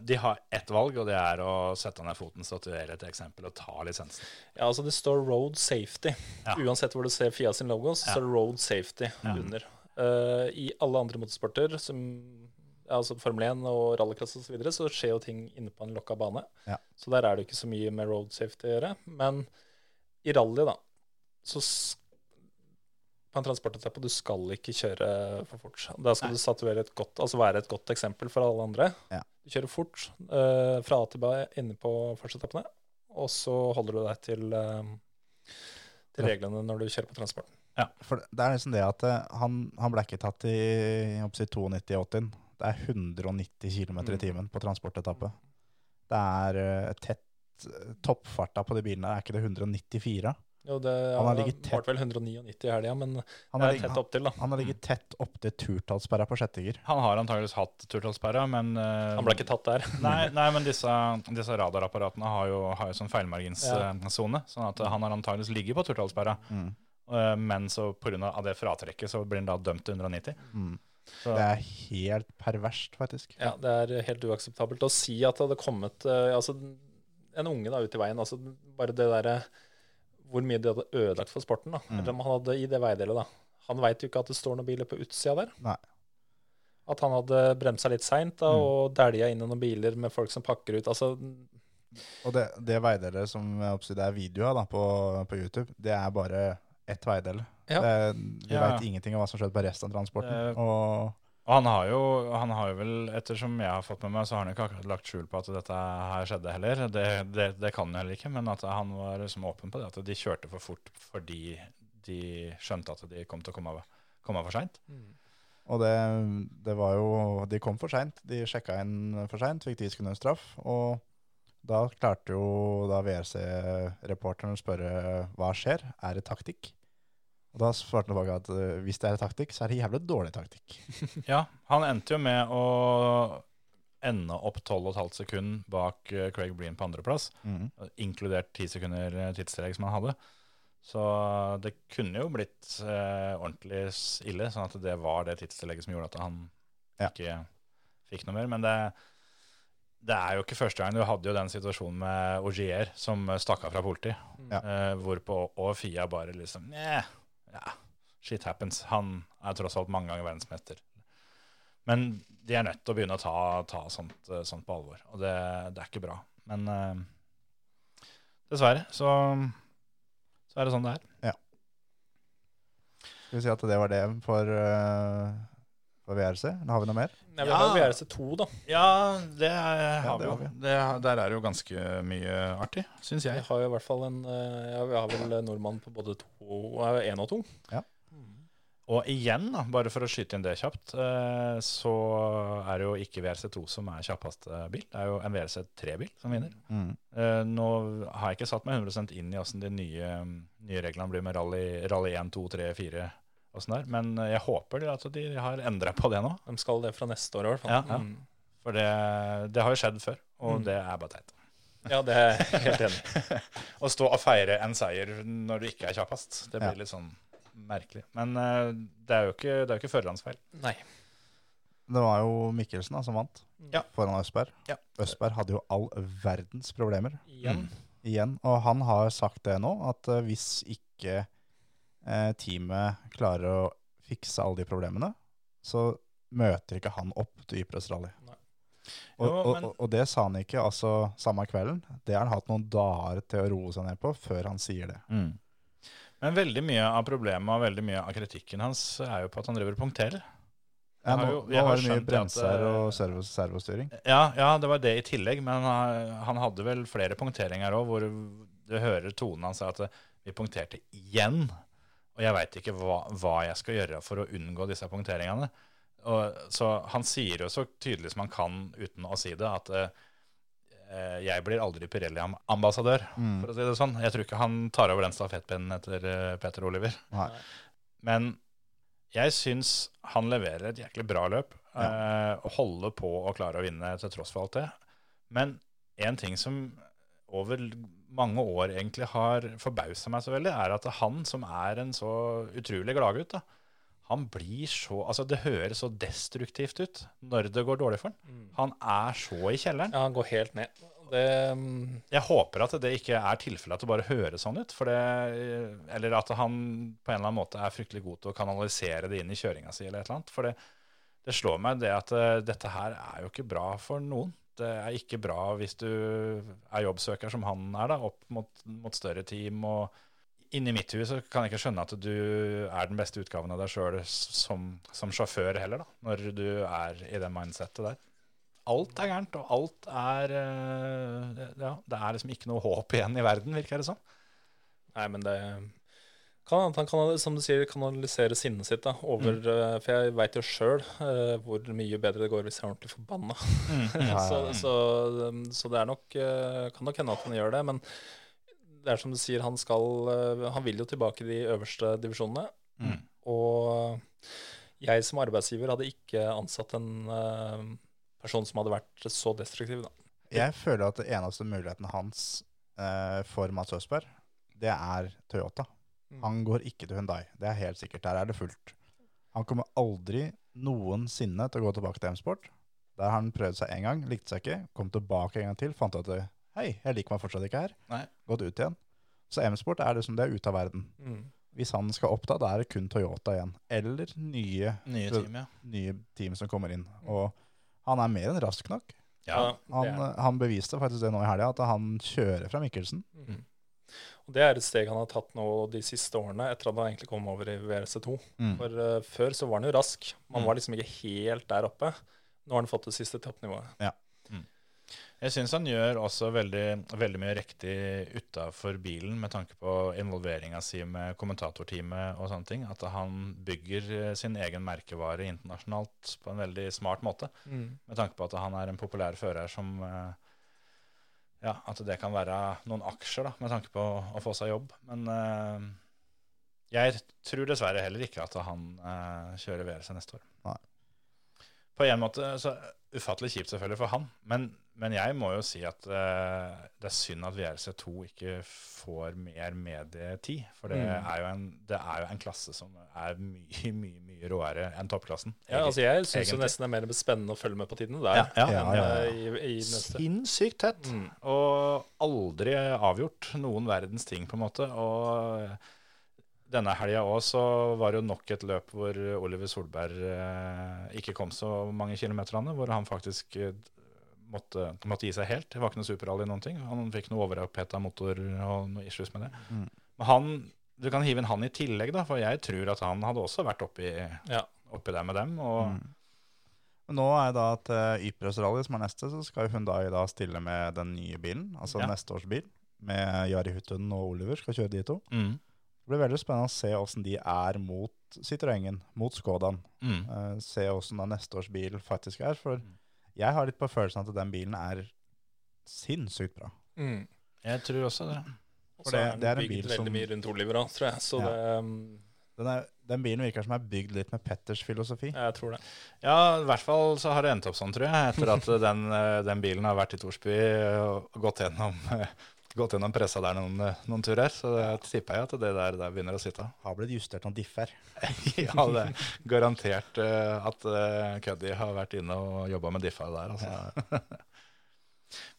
de har ett valg, og det er å sette ned foten, statuere et eksempel og ta lisensen. Ja, altså det står Road Safety. Ja. Uansett hvor du ser Fia sin logo, så står det Road Safety Ja. under. Uh, I alle andre motorsporter, som altså Formel 1 og rallycross osv., så, videre, så skjer jo ting inne på en lokka bane. Ja. Så der er det ikke så mye med road safety å gjøre. Men i rally, da, så på en transportetappe, du skal ikke kjøre for fort. Da skal du statuere et godt, altså være et godt eksempel for alle andre. Ja. Du kjører fort uh, fra A til B inne på førsteetappene, og så holder du deg til, uh, til reglene når du kjører på transporten. For det er liksom det at uh, han, han ble ikke tatt i jeg håper 92-80. Det er 190 km i Mm. timen på transportetappe. Det er tett Toppfarta på de bilene, er ikke det 194? Jo, det Han har ligget ble vel 199 i helga, men Han det er tett opptil, da. han har ligget tett opptil turtallssperra på sjettinger. Han har antageligvis hatt turtallssperra, men uh, Han ble ikke tatt der. Nei, nei, men disse, disse radarapparatene har jo, har jo sånn Ja. feilmarginssone. Sånn at eh, han har antageligvis ligget på turtallssperra. Mm. Eh, Men så pga. det fratrekket så blir han da dømt til 190. Mm. Så, Det er helt perverst, faktisk. Ja, det er helt uakseptabelt å si at det hadde kommet uh, altså, en unge da ut i veien. altså Bare det derre Hvor mye det hadde ødelagt for sporten. da. Mm. Eller om han hadde i det veidelet, da. Han veit jo ikke at det står noen biler på utsida der. Nei. At han hadde bremsa litt seint Mm. og dælja inn i noen biler med folk som pakker ut. altså Og det, det veidelet som det er video av da, på, på YouTube, det er bare ett veidel. Ja. Det, vi Ja. veit ingenting om hva som skjedde på resten av transporten. Det- Og Og han har, jo, han har jo vel, ettersom jeg har fått med meg, så har han ikke akkurat lagt skjul på at dette her skjedde heller. Det, det, det kan han heller ikke, men at han var liksom åpen på det. At de kjørte for fort fordi de skjønte at de kom til å komme, komme for seint. Og det, det var jo De kom for seint. De sjekka inn for seint, fikk ti sekunders straff. Og da klarte jo da VRC-reporteren å spørre hva skjer, er det taktikk? Og da svarte han tilbake at uh, hvis det er taktikk, så er det jævlig dårlig taktikk. Ja, han endte jo med å ende opp 12,5 sekunder bak uh, Craig Breen på andreplass, Mm. inkludert 10 sekunder eh, tidstillegg som han hadde. Så det kunne jo blitt uh, ordentlig ille, sånn at det var det tidstillegget som gjorde at han Ja. ikke fikk noe mer. Men det, det er jo ikke første gang. Du hadde jo den situasjonen med Augier som stakk av fra politiet, Ja. Uh, hvorpå og Fia bare liksom Nja, ja, shit happens. Han er tross alt mange ganger verdensmester. Men de er nødt til å begynne å ta, ta sånt, eh, sånt på alvor, og det, det er ikke bra. Men uh, dessverre så, så er det sånn det er. Skal vi si at det var det for, uh, for VRC? Nå har vi noe mer? Ja, vi Ja. har jo VRC2, da. Ja, det, er, har det vi jo. Det, der er jo ganske mye artig, syns Vi har jo i hvert fall en eh, Ja, vi har vel nordmann på både to, én og to. Og igjen, da, bare for å skyte inn det kjapt, eh, så er det jo ikke VRC2 som er kjappeste bil. Det er jo en VRC3-bil som vinner. Mm. Eh, nå har jeg ikke satt meg 100 inn i åssen de nye, nye reglene blir med rally, rally 1, 2, 3, 4 og sånn der. Men jeg håper at de har endra på det nå. De skal det fra neste år i hvert fall. Ja, ja. Mm. For det, det har jo skjedd før, og Mm. det er bare teit. ja, det er jeg helt enig. Å stå og feire en seier når du ikke er kjappest, det blir Ja. litt sånn merkelig. Men eh, det er jo ikke, det er jo ikke førerens feil. Nei. Det var jo Mikkelsen da, som vant Ja. foran Østberg. Ja. Østberg hadde jo all verdens problemer Igjen. igjen. Og han har sagt det nå, at eh, hvis ikke eh, teamet klarer å fikse alle de problemene, så møter ikke han opp til Ypres rally. Og, og, og, det sa han ikke altså samme kvelden. Det har han hatt noen dager til å roe seg ned på før han sier det. Men veldig mye av problemet og veldig mye av kritikken hans er jo på at han driver og punkterer. Ja, nå, nå har var det mye bremser at, eh, og servo, servostyring. Ja, ja, det var det i tillegg, men han, han hadde vel flere punkteringer òg, hvor du hører tonen hans at vi punkterte igjen. Og jeg veit ikke hva, hva jeg skal gjøre for å unngå disse punkteringene. Og, så han sier jo så tydelig som han kan uten å si det, at eh, jeg blir aldri Pirelli-ambassadør, Mm. for å si det sånn. Jeg tror ikke han tar over den stafettpinnen etter eh, Peter Oliver. Nei. Men jeg syns han leverer et jæklig bra løp. eh, og holder på å klare å vinne til tross for alt det. Men en ting som over mange år egentlig har forbausa meg så veldig, er at han som er en så utrolig gladgutt, han blir så Altså, det høres så destruktivt ut når det går dårlig for han. Han er så i kjelleren. Ja, han går helt ned. Det, um... Jeg håper at det ikke er tilfellet at det bare høres sånn ut. Det, eller at han på en eller annen måte er fryktelig god til å kanalisere det inn i kjøringa si. eller et eller annet. For det, det slår meg det at eh, dette her er jo ikke bra for noen. Det er ikke bra hvis du er jobbsøker som han er, da, opp mot, mot større team. og inni mitt hus så kan jeg ikke skjønne at du er den beste utgaven av deg sjøl som, som sjåfør heller, da, når du er i det mindsettet der. Alt er gærent, og alt er eh, Ja, det er liksom ikke noe håp igjen i verden, virker det som. Nei, men det kan han kan, som du sier, kanalisere sinnet sitt da, over eh, For jeg veit jo sjøl hvor mye bedre det går hvis jeg er ordentlig forbanna. så, så, um, så det er nok uh, Kan nok hende at han gjør det, men det er som du sier, han skal Han vil jo tilbake i de øverste divisjonene. Mm. Og jeg som arbeidsgiver hadde ikke ansatt en person som hadde vært så destruktiv, da. Jeg føler at den eneste muligheten hans for Mats Østberg, det er Toyota. Mm. Han går ikke til Hyundai. Det er helt sikkert. Der er det fullt. Han kommer aldri noensinne til å gå tilbake til M-sport. Der har han prøvd seg en gang, likte seg ikke, kom tilbake en gang til, fant ut at hei, jeg liker meg fortsatt ikke her. Nei. Gått ut igjen. Så M-sport er det som det er ute av verden. Mm. Hvis han skal opp da, da er det kun Toyota igjen. Eller nye, Nye team, ja. nye team som kommer inn. Og han er mer enn rask nok. ja. Han, han beviste faktisk det nå i helga, at han kjører fra Mikkelsen. Mm. Og Det er et steg han har tatt nå de siste årene, etter at han egentlig kom over i VRC2. Mm. For uh, Før så var han jo rask. Man Mm. var liksom ikke helt der oppe. Nå har han fått det siste toppnivået. Jeg syns han gjør også veldig, veldig mye riktig utafor bilen med tanke på involveringa si med kommentatorteamet og sånne ting. At han bygger eh, sin egen merkevare internasjonalt på en veldig smart måte. Med tanke på at han er en populær fører som eh, Ja, at det kan være noen aksjer, da, med tanke på å få seg jobb. Men eh, jeg tror dessverre heller ikke at han eh, kjører VRC neste år. Nei. På en måte så ufattelig kjipt selvfølgelig for han, men, men jeg må jo si at uh, det er synd at VRC2 ikke får mer medietid. For det, Mm. er jo en, det er jo en klasse som er mye, mye mye råere enn toppklassen. Ja, altså Jeg syns det nesten er mer spennende å følge med på tidene der Ja, ja. Ja, ja, eh, I, i. Sinnssykt tett. Mm. Og aldri avgjort noen verdens ting, på en måte. Og denne helga òg så var det jo nok et løp hvor Oliver Solberg eh, ikke kom så mange kilometerne. Hvor han faktisk eh, måtte, måtte gi seg helt. Det var ikke noe superrally noen ting. Han fikk noe overoppheta motor og noe issues med det. Mm. Men han, du kan hive inn han i tillegg, da, for jeg tror at han hadde også vært oppi, Ja. oppi der med dem. Og Mm. Nå er det da til Ypres Rally, som er neste, så skal Hyundai da stille med den nye bilen, altså Ja. neste års bil, med Jari Huttunen og Oliver skal kjøre de to. mm, Det blir veldig spennende å se åssen de er mot Citroengen, mot Skodaen. mm. Uh, se åssen da neste års bil faktisk er, for Mm. jeg har litt på følelsen at den bilen er sinnssykt bra. Mm. Jeg tror også det. For det- er det er en bil som veldig mye rundt Oliver òg, tror jeg. Så Ja. det um, Den, er, den bilen virker som er bygd litt med Petters filosofi. Jeg tror det. Ja, i hvert fall så har det endt opp sånn, tror jeg. Etter at den, eh, den bilen har vært i Torsby og gått gjennom, eh, gått gjennom pressa der noen, noen turer. Så det tipper jeg at det der, der begynner å sitte. Har blitt justert noen differ. ja, det er garantert uh, at uh, Cuddy har vært inne og jobba med diffa der, altså.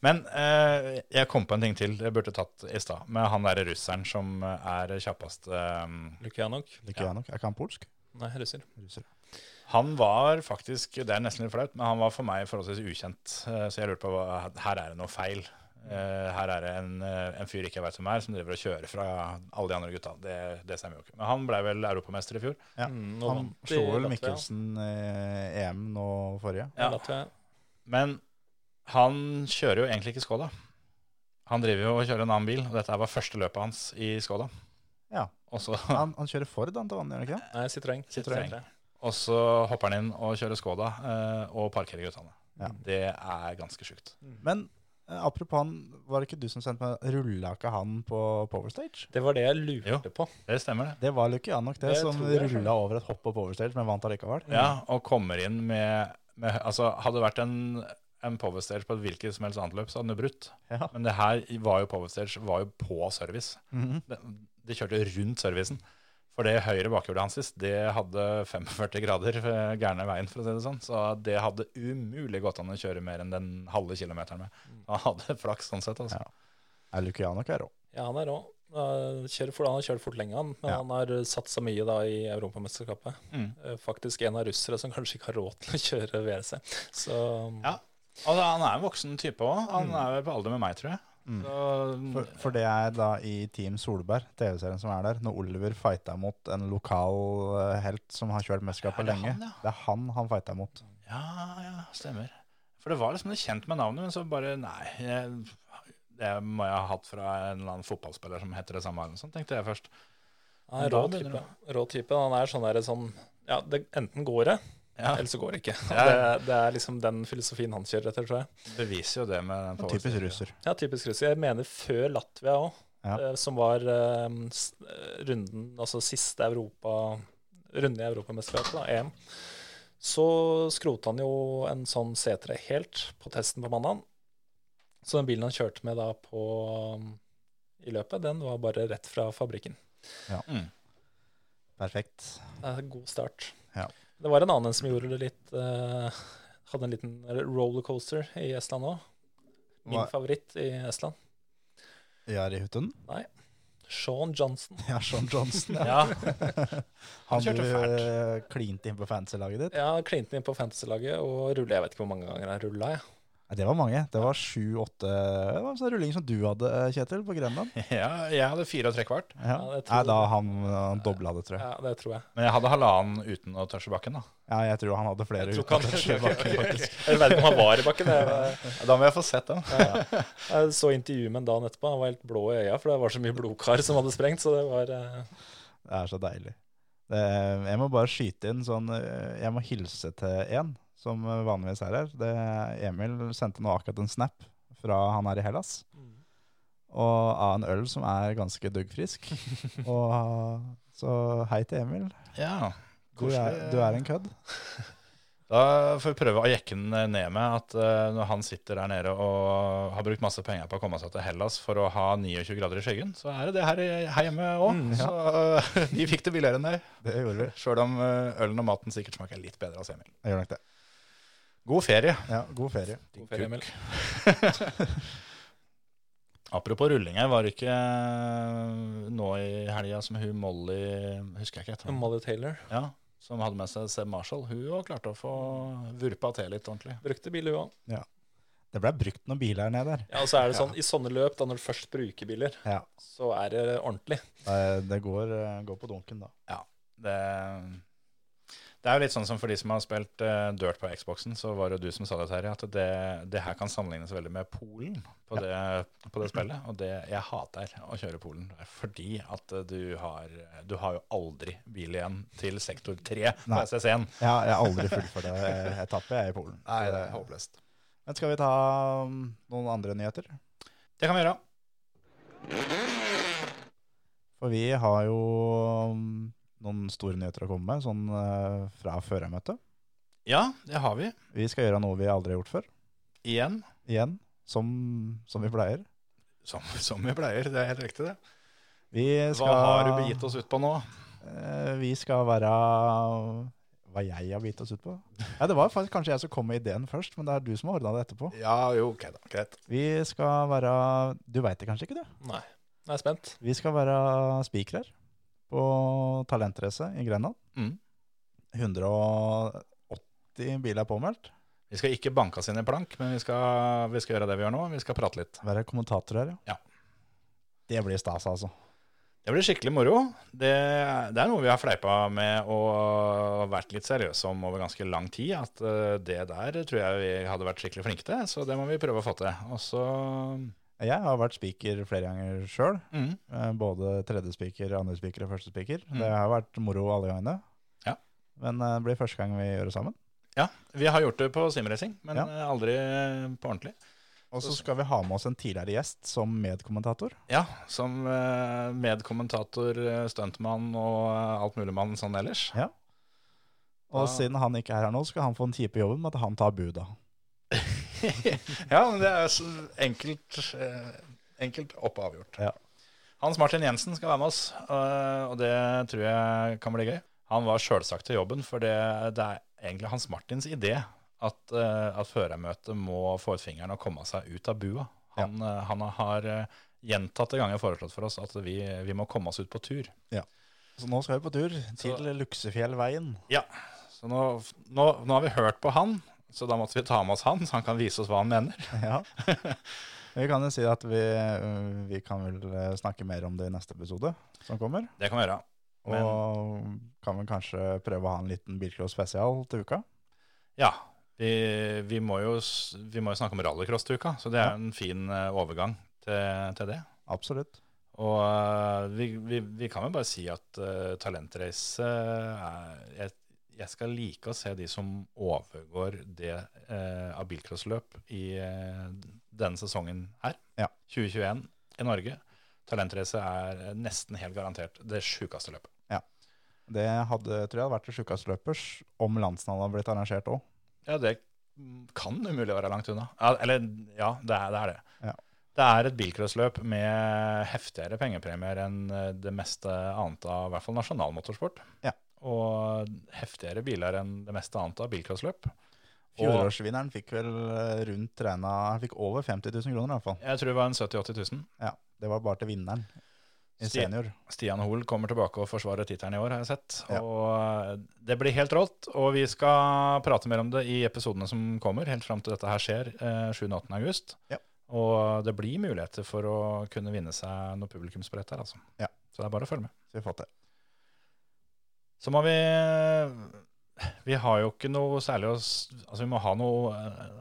Men eh, jeg kom på en ting til jeg burde tatt i stad. Med han derre russeren som er kjappest. eh, Lukianok. Liker Ja. Er ikke han polsk? Nei, russer. Russer. Han var faktisk, det er nesten litt flaut, men han var for meg forholdsvis ukjent. Så jeg lurte på hva, her er det noe feil. Eh, Her er det en, eh, en fyr ikke jeg vet hvem er, som driver og kjører fra alle de andre gutta. Det, det stemmer jo ikke. Men han ble vel europamester i fjor. Ja. Mm, Han slo vel Mikkelsen i EM nå forrige. Ja. Ja. Men han kjører jo egentlig ikke Skoda. Han driver jo og kjører en annen bil, og dette var første løpet hans i Skoda. Ja. Og så, Han, han kjører Ford, han til vanlig, gjør han ikke det? Nei, Citroën. Citroën. og så hopper han inn og kjører Skoda eh, og parkerer guttene. Ja. Det er ganske sjukt. Men eh, apropos han, var det ikke du som sendte meg Rulla ikke han på Powerstage? Det var det jeg lurte på. Det stemmer, det. Det var Lukianok, det, Det som rulla over et hopp på Powerstage, men vant allikevel. Ja, og kommer inn med, med Altså, hadde det vært en, en powerstage på et hvilket som helst annet løp, så hadde den brutt. Ja. Men det her var jo powerstage var jo på service. Mhm. Det, de kjørte rundt servicen. For det høyre bakhjulet hans sist, det hadde 45 grader eh, gærne veien, for å si det sånn. Så det hadde umulig gått an å kjøre mer enn den halve kilometeren med. Han hadde flaks sånn sett, altså. Ja. Lukianok er rå. Ja, han er rå. Kjører fort, han har kjørt fort lenge, han. Men Ja. han har satsa mye da i Europamesterskapet. Mm. Eh, Faktisk en av russere som kanskje ikke har råd til å kjøre WRC. Så Ja. Altså, han er en voksen type òg. Han Mm. er vel på alder med meg, tror jeg. Mm. Så, For, for det er da i Team Solberg, TV-serien som er der, når Oliver fighta mot en lokal eh, helt som har kjørt mesterskapet Ja, er lenge. han, ja. Det er han han fighta mot. Ja, ja, stemmer. For det var liksom kjent med navnet, men så bare Nei. Jeg, det må jeg ha hatt fra en eller annen fotballspiller som heter det samme. eller sånn, sånt, tenkte jeg først. Han er rå type. Rå type. Han er sånn der sånn Ja, det, enten går det, Ja, eller så går det ikke. Ja. Det, det er liksom den filosofien han kjører etter, tror jeg. Beviser jo det med den En typisk russer. Ja, typisk russer. Jeg mener før Latvia òg, Ja. som var um, eh, runden, altså siste Europa runde i Europamesterskapet, da, EM. Så skrota han jo en sånn C3 helt på testen på mandag. Så den bilen han kjørte med da på i løpet, den var bare rett fra fabrikken. Mm. Perfekt. Det er en god start. Ja. Det var en annen som gjorde det litt uh, Hadde en liten rollercoaster i Estland òg. Min Hva- favoritt i Estland. Jari Nei, Sean Johnson. Ja, Sean Johnson. Ja. Ja, Han kjørte fælt. Han klinte inn på fantasy-laget ditt. Ja, klinte inn på Fantasy-laget og rulla. Jeg vet ikke hvor mange ganger jeg rulla. Jeg. Nei, Det var mange. Det var sju-åtte Det var en sånn rulling som du hadde, eh, Kjetil, på Grenland. ja, jeg hadde fire og tre kvart. Ja. Ja, Nei, da han, han dobla det, tror jeg. Ja, det tror jeg. Men jeg hadde halvannen uten å tørse bakken. da. Ja, jeg tror han hadde flere uten å tørse bakken, faktisk. Jeg vet ikke om han var i bakken. Jeg, Da må jeg få sett dem. jeg så intervjuet med ham dagen etterpå. Han var helt blå i øya, for det var så mye blodkar som hadde sprengt. Så det var eh, Det er så deilig. Det, jeg må bare skyte inn sånn eh, Jeg må hilse til en som vanligvis er her. Det, Emil sendte nå akkurat en snap fra han er i Hellas. Og av en øl som er ganske duggfrisk. Og så hei til Emil. Ja, Du er, du er en kødd. Da får vi prøve å jekke den ned med at uh, når han sitter der nede og har brukt masse penger på å komme seg til Hellas for å ha 29 grader i skyggen, så er det det her, her hjemme òg. Mm, ja. Så uh, vi fikk det billigere enn deg. Det gjorde vi. Sjøl om uh, ølen og maten sikkert smaker litt bedre hos Emil. Jeg gjør nok det. God ferie. Ja, god ferie. god ferie, Emil. Apropos rulling her, var det ikke eh, nå i helga som hun Molly Husker jeg ikke etter. Molly Taylor Ja, som hadde med seg Seb Marshall. Hun òg klarte å få vurpa til litt ordentlig. brukte bil, hun òg. Det ble brukt noen biler ned der. Ja, og så er det sånn, I sånne løp, da når du først bruker biler, Ja. så er det ordentlig. Det, det går, eh, går på dunken, da. Ja. Det, det er jo litt sånn som for de som har spilt uh, Dirt på Xboxen, så var det jo du som sa det, Terje, at det, det her kan sammenlignes veldig med Polen på, det, på det spillet. Og det, jeg hater å kjøre Polen, fordi at eh, du har, du har jo aldri bil igjen til sektor 3 på Nei. SS1. Ja, jeg har aldri fullført en etappe jeg, i Polen. Nei, det er håpløst. Men skal vi ta um, noen andre nyheter? Det kan vi gjøre. For vi har jo um, noen store nyheter å komme med, sånn eh, fra førermøtet. Ja, det har vi. Vi skal gjøre noe vi aldri har gjort før. Igjen. Igjen, som, som vi pleier. Som, som vi pleier. Det er helt riktig, det. Vi skal, Hva har du begitt oss ut på nå? Eh, vi skal være hva jeg har begitt oss ut på. Ja, det var faktisk kanskje jeg som kom med ideen først, men det er du som har ordna det etterpå. Ja, jo, ok da. Greit. Vi skal være Du veit det kanskje ikke, du? Nei. Jeg er spent. Vi skal være spikere på Talentrace i Grenland. Mm. 180 biler er påmeldt. Vi skal ikke banke oss inn i plank, men vi skal, vi skal gjøre det vi gjør nå. Vi skal prate litt. Være kommentator her, Ja. Det blir stas, altså. Det blir skikkelig moro. Det, det er noe vi har fleipa med og vært litt seriøse om over ganske lang tid. At eh, det der tror jeg vi hadde vært skikkelig flinke til, så det må vi prøve å få til. Og så Jeg har vært spiker flere ganger sjøl. mm, Både tredje spiker, andre spiker og første spiker. Mm. Det har vært moro alle gangene. Ja. Men eh, det blir første gang vi gjør det sammen. Ja, vi har gjort det på simracing, men Ja. eh, aldri på ordentlig. Og så skal vi ha med oss en tidligere gjest som medkommentator. Ja, som eh, medkommentator, eh, stuntmann og eh, alt mulig mann sånn ellers. Ja. Og da. siden han ikke er her nå, skal han få en kjipe jobben med at han tar buda. ja, men det er enkelt, eh, enkelt opp og avgjort. Ja. Hans Martin Jensen skal være med oss, eh, og det tror jeg kan bli gøy. Han var sjølsagt til jobben, for det, det er egentlig Hans Martins idé at, eh, at førermøtet må få ut fingeren og komme seg ut av bua. Han, ja. han har gjentatte ganger foreslått for oss at vi, vi må komme oss ut på tur. Så nå skal vi på tur til Så- Luksefjellveien. Så nå, nå, nå har vi hørt på han, så da måtte vi ta med oss han, så han kan vise oss hva han mener. Ja. Vi kan jo si at vi, øh, vi kan vel øh, snakke mer om det i neste episode som kommer. Det kan vi gjøre. Men Og kan vel kanskje prøve å ha en liten bilcross spesial til uka. ja, vi, vi, må jo, vi må jo snakke om rallycross til uka, så det er en fin eh, overgang til, til det. Absolutt. Og vi, vi, vi kan jo bare si at uh, talentrace er jeg, jeg skal like å se de som overgår det eh, av bilcrossløp i eh, denne sesongen her. Ja. 2021 i Norge. Talentrace er nesten helt garantert det sjukeste løpet. Ja. Det hadde, tror jeg hadde vært det sjukeste løpers om landsnavnet hadde blitt arrangert òg. Ja, det kan umulig være langt unna. Eller, ja, det er det. Er det. Ja. det er et bilcrossløp med heftigere pengepremier enn eh, det meste annet av i hvert fall nasjonal motorsport. Ja. Og heftigere biler enn det meste annet av bilcrossløp. Og Fjorårsvinneren fikk vel øh, rundt regna fikk over 50 000 kroner, i hvert fall. jeg tror det var en 70 000-80 000. Ja, Det var bare til vinneren En senior. Stian Hoel kommer tilbake og forsvarer tittelen i år, har jeg sett. Ja. Og eh, det blir helt rått. Og vi skal prate mer om det i episodene som kommer, helt fram til dette her skjer eh, 7. og 8. august. Ja. Og det blir muligheter for å kunne vinne seg noe publikumsbrett her, altså. Ja. Så det er bare å følge med. Så vi får til. Så må vi Vi har jo ikke noe særlig å Altså, vi må ha noe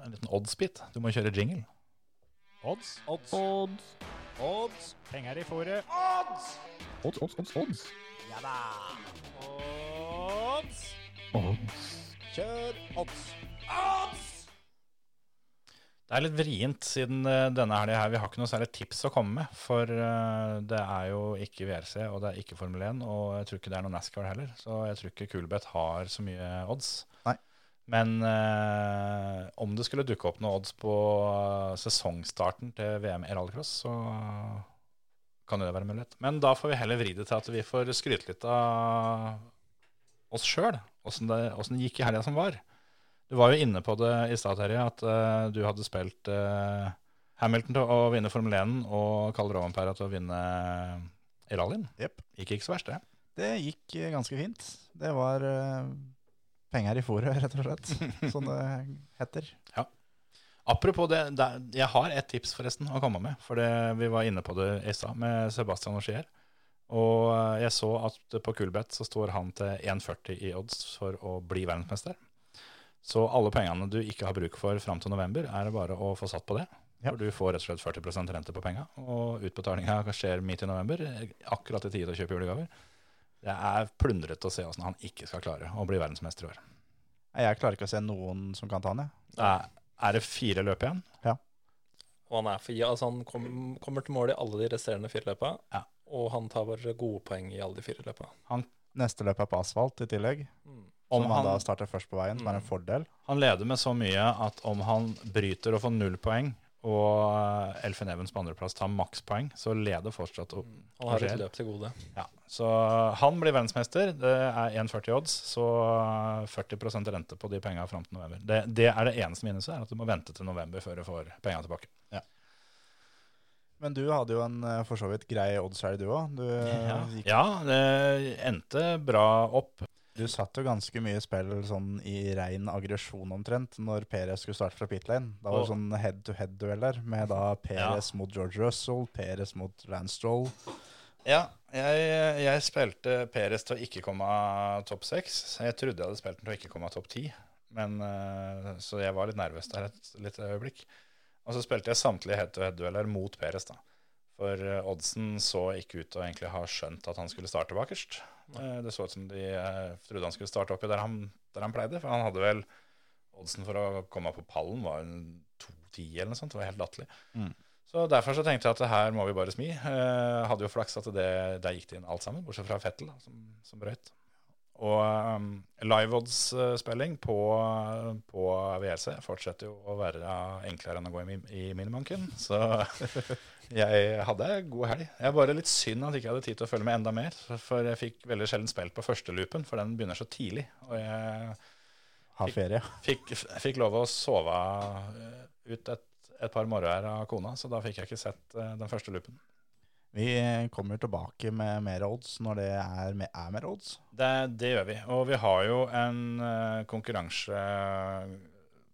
En liten odds-bit. Du må kjøre jingle. Odds. Odds. Odds. Odds. Penger i fòret. Odds! Odds, odds, odds, odds. Ja da. Odds. Odds. Kjør odds. Odds! Det er litt vrient siden eh, denne helga her. Vi har ikke noe særlig tips å komme med. For eh, det er jo ikke VRC, og det er ikke Formel 1, og jeg tror ikke det er noe NASCAR heller. Så jeg tror ikke Kulbeth har så mye odds. Nei. Men eh, om det skulle dukke opp noe odds på eh, sesongstarten til VM i rallycross, så kan jo det være mulighet. Men da får vi heller vri det til at vi får skryte litt av oss sjøl. Åssen det, det gikk i helga som var. Du var jo inne på det i stad, Terje, at uh, du hadde spilt uh, Hamilton til å vinne Formel 1 og Karl Rovanperä til å vinne i rallyen. Yep. Gikk ikke så verst, det. Det gikk ganske fint. Det var uh, penger i fôret, rett og slett, som det heter. Apropos det, det, jeg har et tips forresten å komme med. For det, vi var inne på det i stad med Sebastian. Og eh, jeg så at på Kulbeth så står han til 1,40 i odds for å bli verdensmester. Så alle pengene du ikke har bruk for fram til november, er det bare å få satt på det. Ja. For du får rett og slett 40 rente på penga, og utbetalinga skjer midt i november. Akkurat i tide til å kjøpe julegaver. Det er plundrete å se åssen han ikke skal klare å bli verdensmester i år. Jeg klarer ikke å se noen som kan ta han, jeg. Ja. er, det fire løp igjen? Og han er for ja, altså han kom, kommer til mål i alle de resterende fire løpa. Ja. Og han tar bare gode poeng i alle de fire løpa. Neste løp er på asfalt i tillegg. Mm. Om Som han, han- da starter først på veien, som er en Mm. fordel. Han leder med så mye at om han bryter og får null poeng, og Elfin Evans på andreplass tar makspoeng, så leder fortsatt opp. Han har et løp til gode. Ja. Så han blir verdensmester. Det er 1,40 odds, så 40% rente på de penga fram til november. Det, det er det eneste minuset, er at du må vente til november før du får penga tilbake. Men du hadde jo en øh, for så vidt grei oddshelg, du òg. Du, Ja, ja, det endte bra opp. Du satt jo ganske mye spill sånn i rein aggresjon omtrent når Perez skulle starte fra pit lane. Da var det sånn head-to-head-dueller med da Perez mot George Russell, Perez mot Lance Stroll. Ja, jeg, jeg spilte Peres til å ikke komme av topp seks. Jeg trodde jeg hadde spilt den til å ikke komme av topp ti, men, eh, så jeg var litt nervøs der et lite øyeblikk. Og så spilte jeg samtlige head-to-head-dueller mot Peres, da. For eh, oddsen så ikke ut til å egentlig ha skjønt at han skulle starte bakerst. Eh, Det så ut som de eh, trodde han skulle starte oppi der han, der han pleide, for han hadde vel oddsen for å komme på pallen var en 2-10 eller noe sånt. Det var helt latterlig. Mm. Så derfor så tenkte jeg at her må vi bare smi. Eh, hadde jo flaks at det, der gikk det inn alt sammen, bortsett fra Fettel, da, som, som brøyt. Og um, liveodds-spilling på, på VLC fortsetter jo å være enklere enn å gå i, i minibanken. Så jeg hadde god helg. Jeg bare litt synd at jeg ikke hadde tid til å følge med enda mer. For jeg fikk veldig sjelden spilt på første loopen, for den begynner så tidlig. Og jeg Ha ferie. fikk, fikk lov å sove eh, ut et, et par morgener av kona, så da fikk jeg ikke sett eh, den første loopen. Vi kommer tilbake med mer odds når det er, med, er mer odds. Det, det gjør vi. Og vi har jo en eh, konkurranse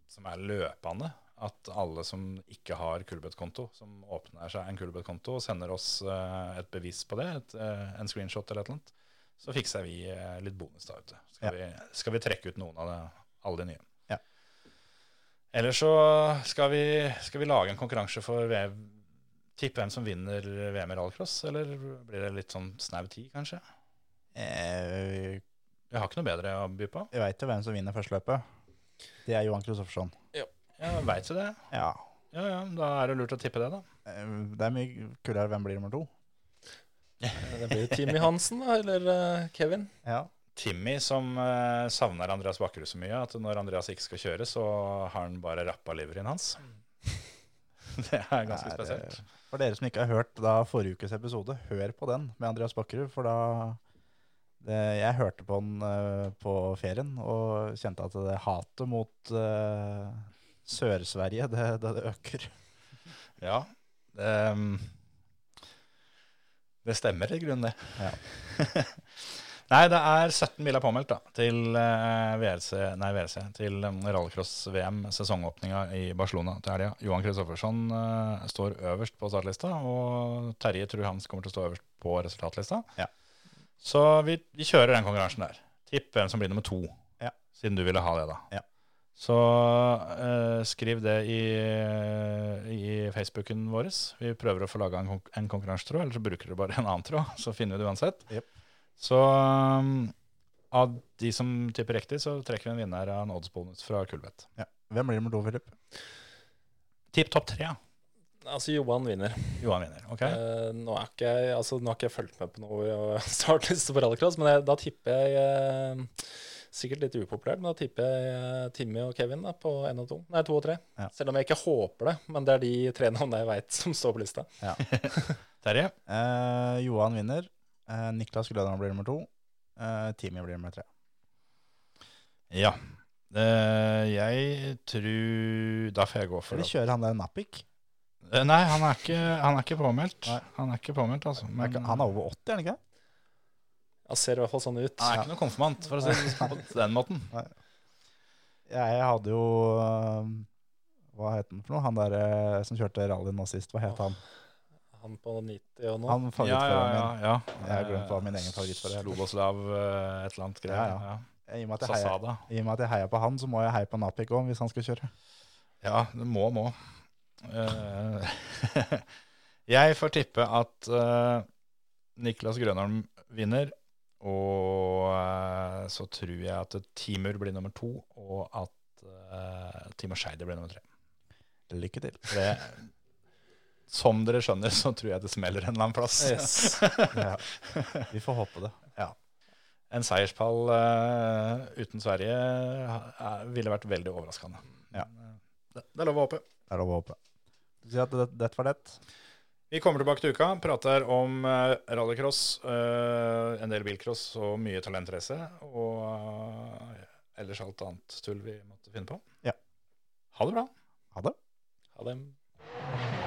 som er løpende. at alle som ikke har Kulbeth-konto, som åpner seg en Kulbeth-konto og sender oss eh, et bevis på det, et, eh, en screenshot eller et eller annet, så fikser vi litt bonus da ute. Skal, vi, skal vi trekke ut noen av det, alle de nye. Ja. Eller så skal vi, skal vi lage en konkurranse for tippe hvem som vinner VM i rallycross, eller blir det litt sånn snau tid, kanskje? Eh, Vi har ikke noe bedre å by på. jeg veit jo hvem som vinner førsteløpet. Det er Johan Kristoffersson. Ja, Veit du det? Ja. Ja, ja, da er det lurt å tippe det, da. Eh, Det er mye kulere hvem blir nummer to. Det blir Timmy Hansen da, eller eh, Kevin. Ja. Timmy som eh, savner Andreas Bakkerud så mye at når Andreas ikke skal kjøre, så har han bare rappa leveren hans. det er ganske Det er, spesielt. eh, For dere som ikke har hørt da forrige ukes episode, hør på den med Andreas Bakkerud. For da det, Jeg hørte på den uh, på ferien og kjente at det hatet mot uh, Sør-Sverige, det, det, det øker. Ja. Det, um, det stemmer i grunnen, det. Ja. nei, det er 17 biler påmeldt da, til eh, VRC, nei, VRC, til um, rallycross-VM, sesongåpninga i Barcelona til helga. Johan Kristoffersson eh, står øverst på startlista, og Terje tror han kommer til å stå øverst på resultatlista. Ja. Så vi, vi kjører den konkurransen der. Tipp hvem som blir nummer to, Ja. siden du ville ha det, da. Ja. Så eh, skriv det i, i Facebooken vår. Vi prøver å få laga en, konk- en konkurransetråd, eller så bruker dere bare en annen tråd. Så finner vi det uansett. Jep. Så um, av de som tipper riktig, så trekker vi en vinner av en oddsbonus fra Kulvet. Ja. Hvem blir nummer to, Philip? Tipp topp tre, ja. Altså, Johan vinner. Johan vinner. ok? Uh, nå, er ikke jeg, altså, nå har ikke jeg fulgt med på noe uh, startliste for rallycross, men jeg, da tipper jeg uh, Sikkert litt upopulært, men da tipper jeg eh, Timmy og Kevin da, på 1 og 2. Nei, 2 og 3. Ja. Selv om jeg ikke håper det, men det er de tre navnene jeg veit som står på lista. Terje? Eh, Johan vinner. Eh, Niklas Grødland blir nummer to. Eh, Timmy blir nummer tre. Ja. Eh, jeg tror Da får jeg gå for Eller det. kjører han der Napik? Eh, Nei, han er ikke, han er ikke påmeldt. Nei. Han er ikke påmeldt, altså. Han er Men, ikke- Han er over 80, er han ikke? Han ser i hvert fall sånn ut. han er ikke noen konfirmant, for å si det på den måten. Jeg hadde jo Hva het han for noe? Han der som kjørte rally nå sist, hva het han? Han på 90 og noe. Han Ja, ja, favorittføreren ja. min. ja. Jeg har glemt hva min egen favorittfører er. Sloboslav eh, et eller annet greier. Ja, ja. I og med at jeg heier, i og med at jeg heier på han, så må jeg heie på Napik òg, hvis han skal kjøre. Ja, det må, må. Uh, jeg får tippe at uh, Niklas Grønholm vinner. Og uh, så tror jeg at Timur blir nummer to, og at uh, Timo Scheider blir nummer tre. Lykke til. Det, som dere skjønner, så tror jeg det smeller en eller annen plass. Yes. Ja. Vi får håpe det. En seierspall uh, uten Sverige uh, ville vært veldig overraskende. Ja. Det, det er lov å håpe. Det er lov å håpe. Du sier at det, dette var det. Vi kommer tilbake til uka, prater om uh, rallycross, en del bilcross og mye talentrace. Og ellers alt annet tull vi måtte finne på. Ja. Ha det bra. Ha det. Ha det.